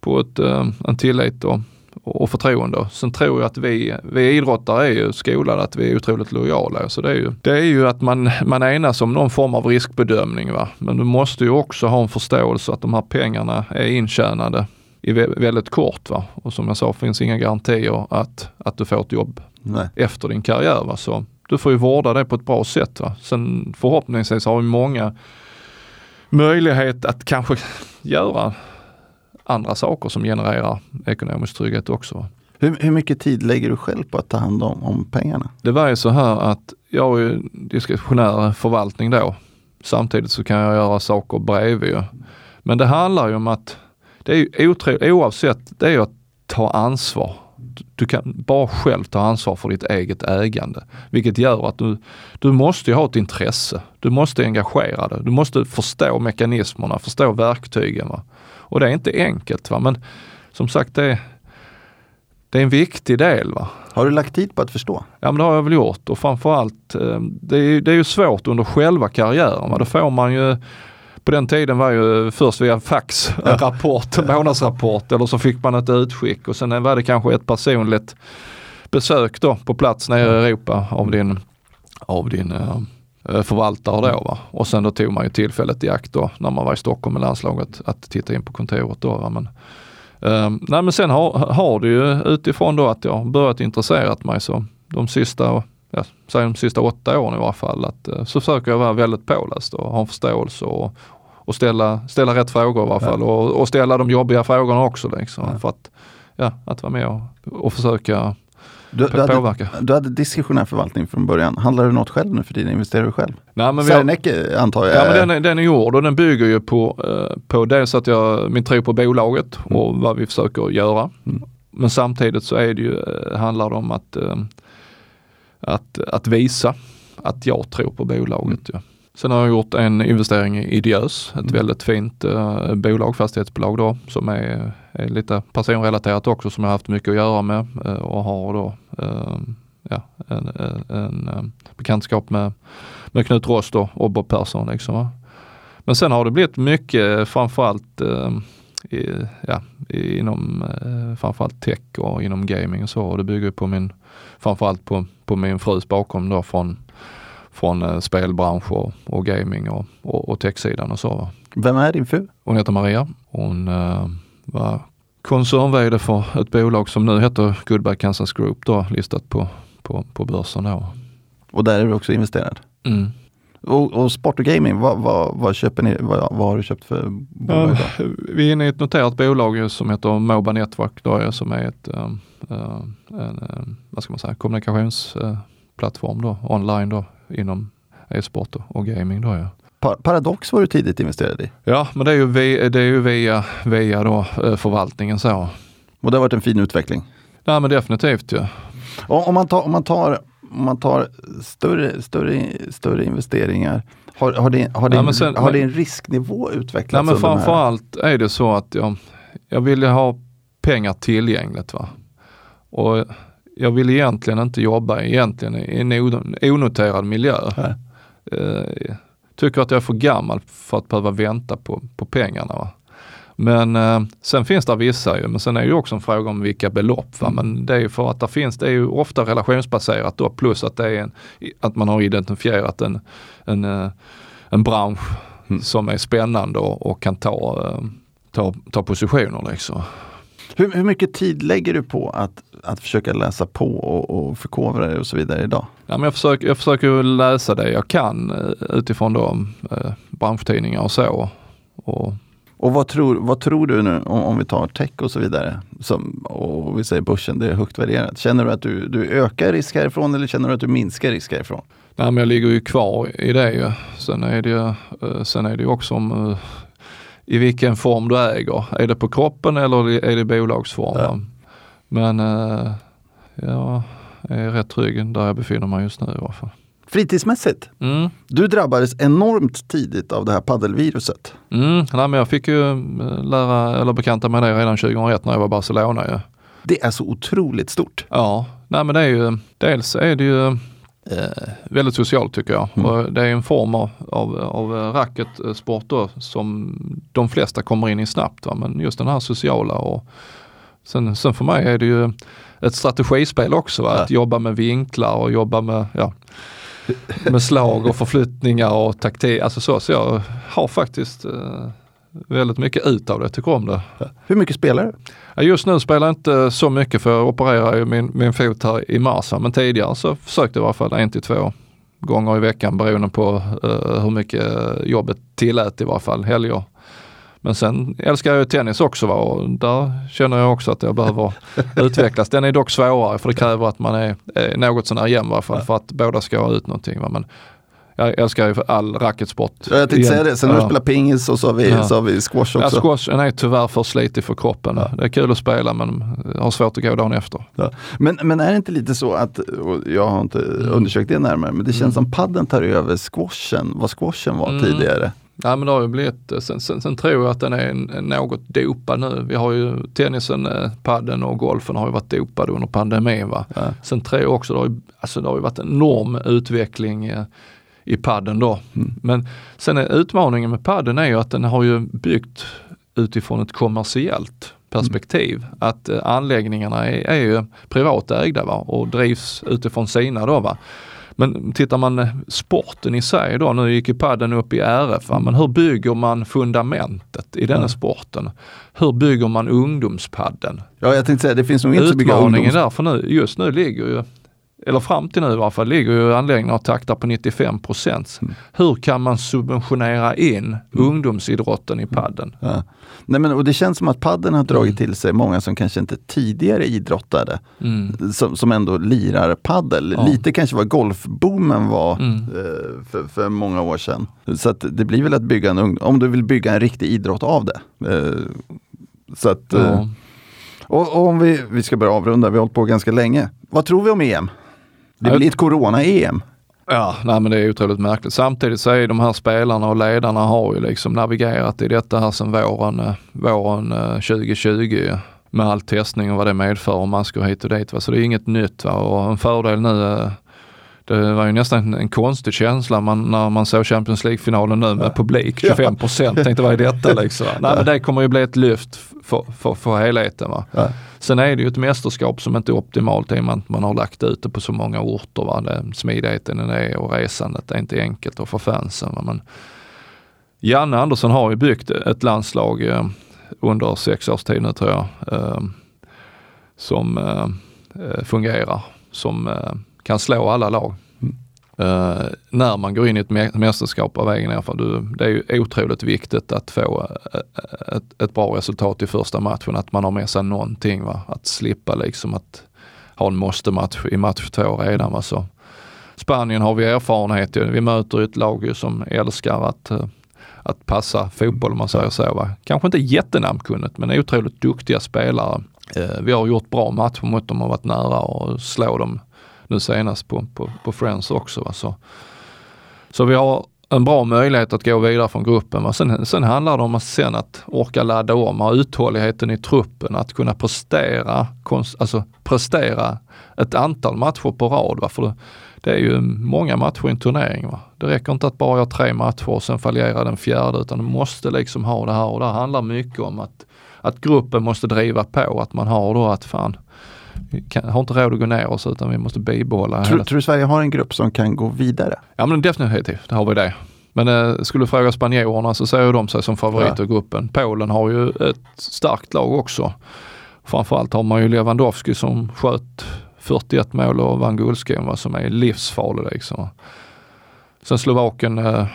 S2: på ett, eh, en tillit och, och förtroende. Sen tror jag att vi, vi idrottare är ju skolade att vi är otroligt lojala. Så det är ju, det är ju att man, man enas om någon form av riskbedömning. Va? Men du måste ju också ha en förståelse att de här pengarna är intjänade i vä- väldigt kort. Va? Och som jag sa finns inga garantier att, att du får ett jobb
S1: Nej.
S2: efter din karriär. Va? Så du får ju vårda det på ett bra sätt. Va? Sen förhoppningsvis har vi många möjlighet att kanske göra andra saker som genererar ekonomisk trygghet också.
S1: Hur, hur mycket tid lägger du själv på att ta hand om, om pengarna?
S2: Det var ju så här att jag ju diskretionär förvaltning då. Samtidigt så kan jag göra saker bredvid. Men det handlar ju om att det är ju otro, oavsett, det är ju att ta ansvar. Du- kan bara själv ta ansvar för ditt eget ägande. Vilket gör att du, du måste ju ha ett intresse. Du måste engagera dig. Du måste förstå mekanismerna, förstå verktygen. Va? Och det är inte enkelt. Va? Men som sagt, det är, det är en viktig del. Va?
S1: Har du lagt tid på att förstå?
S2: Ja men det har jag väl gjort och framförallt eh, det är, det är ju svårt under själva karriären. Va? Då får man ju på den tiden var ju först via fax en rapport, en månadsrapport eller så fick man ett utskick och sen var det kanske ett personligt besök då på plats nere i Europa av din, av din eh, förvaltare då. Va? Och sen då tog man ju tillfället i akt då när man var i Stockholm med landslaget att titta in på kontoret då. Va? Men, eh, nej men sen har, har det ju utifrån då att jag börjat intresserat mig så de sista, ja, säg de sista åtta åren i varje fall, att, eh, så försöker jag vara väldigt påläst och ha en förståelse och, och ställa, ställa rätt frågor i varje fall och, och ställa de jobbiga frågorna också. Liksom,
S1: Ja.
S2: För att, ja, att vara med och, och försöka
S1: Du, du, hade, du hade diskretionär förvaltning från början. Handlar du något själv nu för tiden? Investerar du själv?
S2: Nej, men vi har,
S1: Serneke antar jag?
S2: Ja men den är, den är gjord och den bygger ju på, eh, på dels att jag, min tro på bolaget och vad vi försöker göra.
S1: Mm.
S2: Men samtidigt så är det ju, eh, handlar det om att, eh, att, att visa att jag tror på bolaget. Ja. Sen har jag gjort en investering i Ideös, ett
S1: Mm.
S2: väldigt fint eh, bolag, fastighetsbolag då, som är, är lite personrelaterat också som jag har haft mycket att göra med eh, och har då eh, ja, en, en, en eh, bekantskap med, med Knut Rost och, och Bob Persson. Liksom, va. Men sen har det blivit mycket framförallt eh, i, ja, inom eh, framförallt tech och inom gaming och så. Och det bygger på min, framförallt på, på min frus bakom då från, från eh, spelbransch och, och gaming och, och, och techsidan och så. va.
S1: Vem är din fru?
S2: Hon heter Maria. Hon eh, var koncernvd för ett bolag som nu heter Goodbye Kansas Group då, listat på, på, på börsen. Då.
S1: Och där är du också investerad.
S2: Mm.
S1: Och, och sport och gaming, vad, vad, vad, köper ni, vad, vad har du köpt för bolag? Då?
S2: vi är inne i ett noterat bolag som heter Moba Network då, som är ett um, en, uh, vad ska man säga, kommunikationsplattform då, online då inom e-sport och, och gaming då ja.
S1: Pa- Paradox var du tidigt investerad i.
S2: Ja, men det är ju, vi, det är ju via, via då, eh, förvaltningen så.
S1: Och det har varit en fin utveckling.
S2: Nej men definitivt ju.
S1: Om, om, man, tar, om, man, tar, om man tar större, större, större investeringar, har, har, det, har, det,
S2: Ja, sen-
S1: har en risknivå utvecklats?
S2: Nej men framförallt är det så att jag, jag ville ha pengar tillgängligt. Va? Och jag vill egentligen inte jobba egentligen i en onoterad miljö.
S1: Nej.
S2: Tycker att jag är för gammal för att behöva vänta på, på pengarna. Va? Men eh, sen finns det vissa ju, men sen är det ju också en fråga om vilka belopp. Va? Men det är ju för att det finns, det är ju ofta relationsbaserat då, plus att det är en, att man har identifierat en, en, eh, en bransch
S1: Mm.
S2: som är spännande och, och kan ta, eh, ta, ta positioner liksom.
S1: Hur, hur mycket tid lägger du på att, att försöka läsa på och, och förkovra dig och så vidare idag?
S2: Ja, men jag, försöker, jag försöker läsa det jag kan eh, utifrån då, eh, branschtidningar och så. Och,
S1: Och vad tror, vad tror du nu om, om vi tar tech och så vidare? Som, och vi säger börsen, det är högt värderat. Känner du att du, du ökar risk härifrån eller känner du att du minskar risk härifrån?
S2: Nej, men jag ligger ju kvar i det. Sen är det ju, eh, sen är det ju också om eh, i vilken form du äger. Är det på kroppen eller är det bolagsform?
S1: Ja.
S2: Men eh, jag är rätt trygg där jag befinner mig just nu i alla fall.
S1: Fritidsmässigt,
S2: Mm.
S1: du drabbades enormt tidigt av det här paddelviruset.
S2: Mm. Nej, men jag fick ju eh, lära eller bekanta mig det redan 2001 när jag var i Barcelona. Ju.
S1: Det är så otroligt stort.
S2: Ja, nej men det är ju, dels är det ju eh, väldigt socialt tycker jag.
S1: Mm.
S2: Och det är en form av, av, av eh, racketsport då som de flesta kommer in i snabbt. Va? Men just den här sociala och sen, sen för mig är det ju ett strategispel också. Va?
S1: Ja.
S2: Att jobba med vinklar och jobba med, ja, med slag och förflyttningar och taktik. Alltså så, så jag har faktiskt eh, väldigt mycket ut av det, tycker om det.
S1: Hur mycket spelar du?
S2: Just nu spelar jag inte så mycket för jag opererar ju min, min fot här i mars. Men tidigare så försökte jag i alla fall en till två gånger i veckan beroende på eh, hur mycket jobbet tillät i varje fall helger. Men sen älskar jag ju tennis också va? och där känner jag också att jag behöver utvecklas. Den är dock svårare för det kräver att man är, är något sånär jämn i alla fall för att båda ska ha ut någonting. Va? Men jag älskar ju all racketsport.
S1: Ja, jag tänkte säga det, sen har du
S2: Ja.
S1: spelat pingis och så har vi,
S2: Ja.
S1: så har vi squash
S2: Ja,
S1: också.
S2: squashen är tyvärr för slitig för kroppen. Det är kul att spela men har svårt att gå dagen efter.
S1: Ja. Men, men är det inte lite så att, jag har inte
S2: Mm.
S1: undersökt det närmare, men det känns som padden tar över squashen, vad squashen var
S2: Mm.
S1: tidigare.
S2: Ja men det har ju blivit, sen, sen, sen tror jag att den är något dopad nu. Vi har ju tennisen, eh, padden och golfen har ju varit dopade under pandemin. Va?
S1: Ja.
S2: Sen tror jag också, det har ju, alltså det har ju varit en enorm utveckling eh, i padden då.
S1: Mm.
S2: Men sen är utmaningen med padden är ju att den har ju byggt utifrån ett kommersiellt perspektiv. Att eh, anläggningarna är, är ju privatägda va? och drivs utifrån sina då. Va? Men tittar man eh, sporten i sig då, nu gick ju padden upp i RF, va? men hur bygger man fundamentet i denna
S1: Ja.
S2: sporten? Hur bygger man ungdomspadden?
S1: Ja, jag tänkte säga, det finns nog inte så mycket
S2: Utmaningen
S1: ungdoms...
S2: där, för nu, just nu ligger ju, eller fram till nu i alla fall, ligger ju anläggningen och taktar på 95 procent.
S1: Mm.
S2: Hur kan man subventionera in ungdomsidrotten i padden?
S1: Ja. Nej, men, och det känns som att padden har dragit
S2: Mm.
S1: till sig många som kanske inte tidigare idrottade,
S2: Mm.
S1: som, som ändå lirar paddel.
S2: Ja.
S1: Lite kanske vad golfboomen var
S2: Mm.
S1: eh, för, för många år sedan. Så det blir väl att bygga en ung, om du vill bygga en riktig idrott av det. Eh, så att, eh,
S2: Ja.
S1: och, och om vi, vi ska börja avrunda, vi har hållit på ganska länge. Vad tror vi om EM? Det blir ett corona-EM.
S2: Ja, nej men det är otroligt märkligt. Samtidigt så är de här spelarna och ledarna har ju liksom navigerat i detta här sedan våren, eh, våren eh, 2020 med all testning och vad det medför och masker hit och dit. Va? Så det är inget nytt. Va? Och en fördel nu, eh, det var ju nästan en konstig känsla man, när man såg Champions League-finalen nu med publik, 25 procent. Tänkte vad är detta liksom? Nej men det kommer ju bli ett lyft för, för, för helheten. Va?
S1: Ja.
S2: Sen är det ju ett mästerskap som inte är optimalt i och med att man har lagt ut det på så många orter. Va? Det, smidigheten i det och resandet är inte enkelt och för fansen. Va? Men Janne Andersson har ju byggt ett landslag eh, under sex års tid nu tror jag. Eh, som eh, eh, fungerar, som eh, kan slå alla lag. Uh, när man går in i ett mä- mästerskap av egen erfarenhet. Det är ju otroligt viktigt att få eh, ett, ett bra resultat i första matchen. Att man har med sig någonting. Va? Att slippa liksom att ha en måste-match i match två redan. Va? Så Spanien har vi erfarenhet i. Vi möter ett lag ju som älskar att, eh, att passa fotboll om man säger så. Va? Kanske inte jättenamnkunnigt men otroligt duktiga spelare. Vi har gjort bra matcher mot dem och varit nära och slå dem nu senast på, på, på Friends också. Va? Så, så vi har en bra möjlighet att gå vidare från gruppen. Va? Sen, sen handlar det om att sen att orka ladda om, ha uthålligheten i truppen, att kunna prestera, konst, alltså prestera ett antal matcher på rad. Va? För det, det är ju många matcher i en turnering. Va? Det räcker inte att bara göra tre matcher och sen fallera den fjärde utan du måste liksom ha det här och det här handlar mycket om att, att gruppen måste driva på, att man har då att fan, vi kan, har inte råd att gå ner oss utan vi måste bibehålla
S1: Tror, tror du Sverige har en grupp som kan gå vidare?
S2: Ja men definitivt, det har vi det. Men eh, skulle du fråga spanjorerna så ser de sig som favoriter i gruppen. Polen har ju ett starkt lag också. Framförallt har man ju Lewandowski som sköt 41 mål och vann guldskon som är livsfarlig liksom. Sen Slovakien, eh,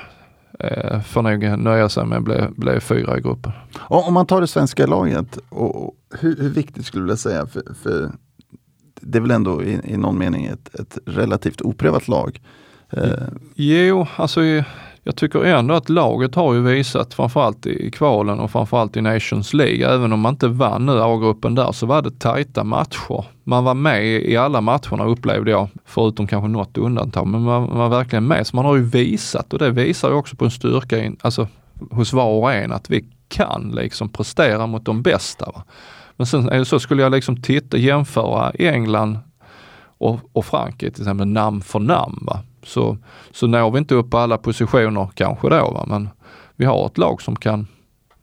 S2: eh, får nog nöja sig med att bli, bli fyra i gruppen.
S1: Om man tar det svenska laget, och, och hur, hur, viktigt skulle du säga? För, för, det är väl ändå i, i någon mening ett, ett relativt oprövat lag?
S2: Eh. Jo, alltså jag tycker ändå att laget har ju visat, framförallt i kvalen och framförallt i Nations League, även om man inte vann nu A-gruppen där, så var det tajta matcher. Man var med i alla matcherna upplevde jag, förutom kanske något undantag, men man var verkligen med. Så man har ju visat och det visar ju också på en styrka in, alltså, hos var och en att vi kan liksom prestera mot de bästa. Va? Men sen så skulle jag liksom titta, jämföra England och, och Frankrike till exempel namn för namn. Va? så, så når vi inte upp på alla positioner kanske då. Va? Men vi har ett lag som kan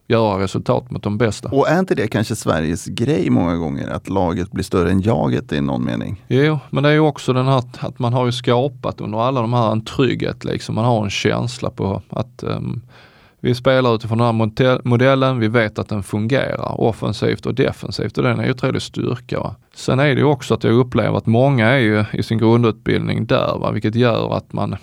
S2: göra resultat mot de bästa.
S1: Och är inte det kanske Sveriges grej många gånger? Att laget blir större än jaget i någon mening?
S2: Jo, men det är ju också den här att man har ju skapat under alla de här en trygghet liksom. Man har en känsla på att um, vi spelar utifrån den här modellen, vi vet att den fungerar offensivt och defensivt och den är ju otrolig styrka. Va? Sen är det ju också att jag upplever att många är ju i sin grundutbildning där, va? vilket gör att man,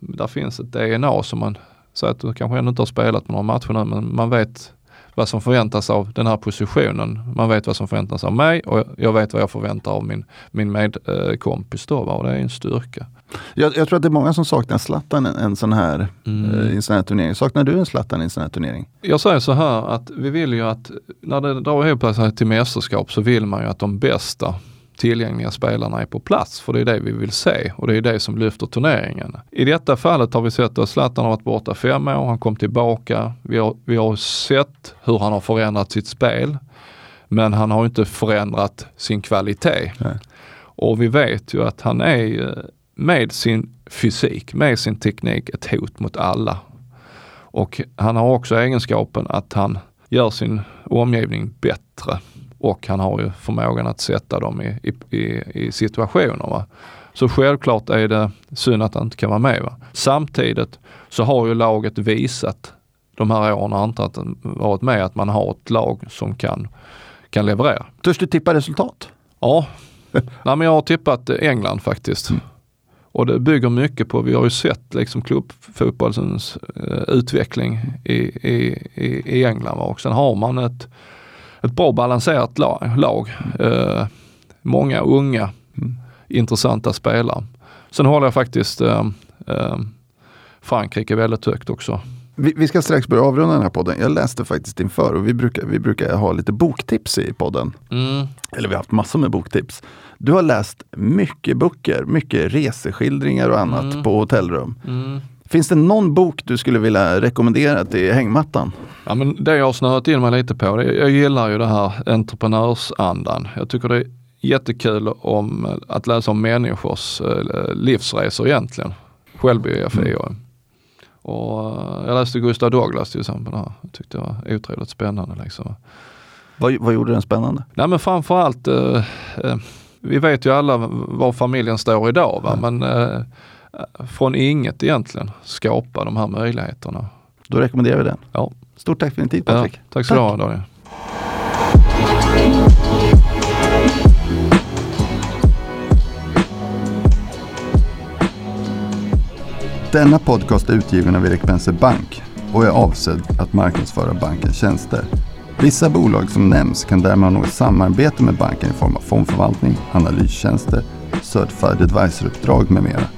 S2: där finns ett DNA som man säger att du kanske ännu inte har spelat några matcher nu, men man vet vad som förväntas av den här positionen. Man vet vad som förväntas av mig och jag vet vad jag förväntar av min, min medkompis då. Va? Och det är en styrka.
S1: Jag, jag, tror att det är många som saknar Zlatan en, en sån här, mm. eh, en sån här turnering. Saknar du en Zlatan i en sån här turnering?
S2: Jag säger så här att vi vill ju att när det drar ihop sig till mästerskap så vill man ju att de bästa tillgängliga spelarna är på plats. För det är det vi vill se och det är det som lyfter turneringen. I detta fallet har vi sett att Zlatan har varit borta fem år, han kom tillbaka. Vi har, vi har sett hur han har förändrat sitt spel. Men han har inte förändrat sin kvalitet. Nej. Och vi vet ju att han är med sin fysik, med sin teknik ett hot mot alla. Och han har också egenskapen att han gör sin omgivning bättre och han har ju förmågan att sätta dem i, i, i, situationer. Va? Så självklart är det synd att han inte kan vara med. Va? Samtidigt så har ju laget visat de här åren han inte varit med att man har ett lag som kan, kan leverera.
S1: Törs du tippa resultat?
S2: Ja, Nej, men jag har tippat England faktiskt. Mm. Och det bygger mycket på, vi har ju sett liksom klubbfotbollens uh, utveckling i, i, i, England. Och sen har man ett, ett bra balanserat lag. lag. Uh, många unga mm. intressanta spelare. Sen håller jag faktiskt uh, Frankrike väldigt högt också.
S1: Vi, vi, ska strax börja avrunda den här podden. Jag läste faktiskt inför och vi brukar, vi brukar ha lite boktips i podden. Mm. Eller vi har haft massor med boktips. Du har läst mycket böcker, mycket reseskildringar och annat mm. på hotellrum. Mm. Finns det någon bok du skulle vilja rekommendera till hängmattan?
S2: Ja, men det jag har snöat in mig lite på, det, jag gillar ju det här entreprenörsandan. Jag tycker det är jättekul om, att läsa om människors eh, livsresor egentligen. Självbiografier. Mm. Och eh, jag läste Gustav Douglas till exempel. Här. Jag tyckte det var otroligt spännande. Liksom.
S1: Vad, vad gjorde den spännande?
S2: Nej men framförallt, eh, eh, vi vet ju alla var familjen står idag. Va? Men eh, från inget egentligen skapa de här möjligheterna.
S1: Då rekommenderar vi den.
S2: Ja.
S1: Stort tack för din tid Patrik. Ja,
S2: tack så du ha Daniel.
S1: Denna podcast är utgiven av Erik Penser Bank och är avsedd att marknadsföra bankens tjänster. Vissa bolag som nämns kan därmed ha något samarbete med banken i form av fondförvaltning, analystjänster, certified advisor-uppdrag med mera.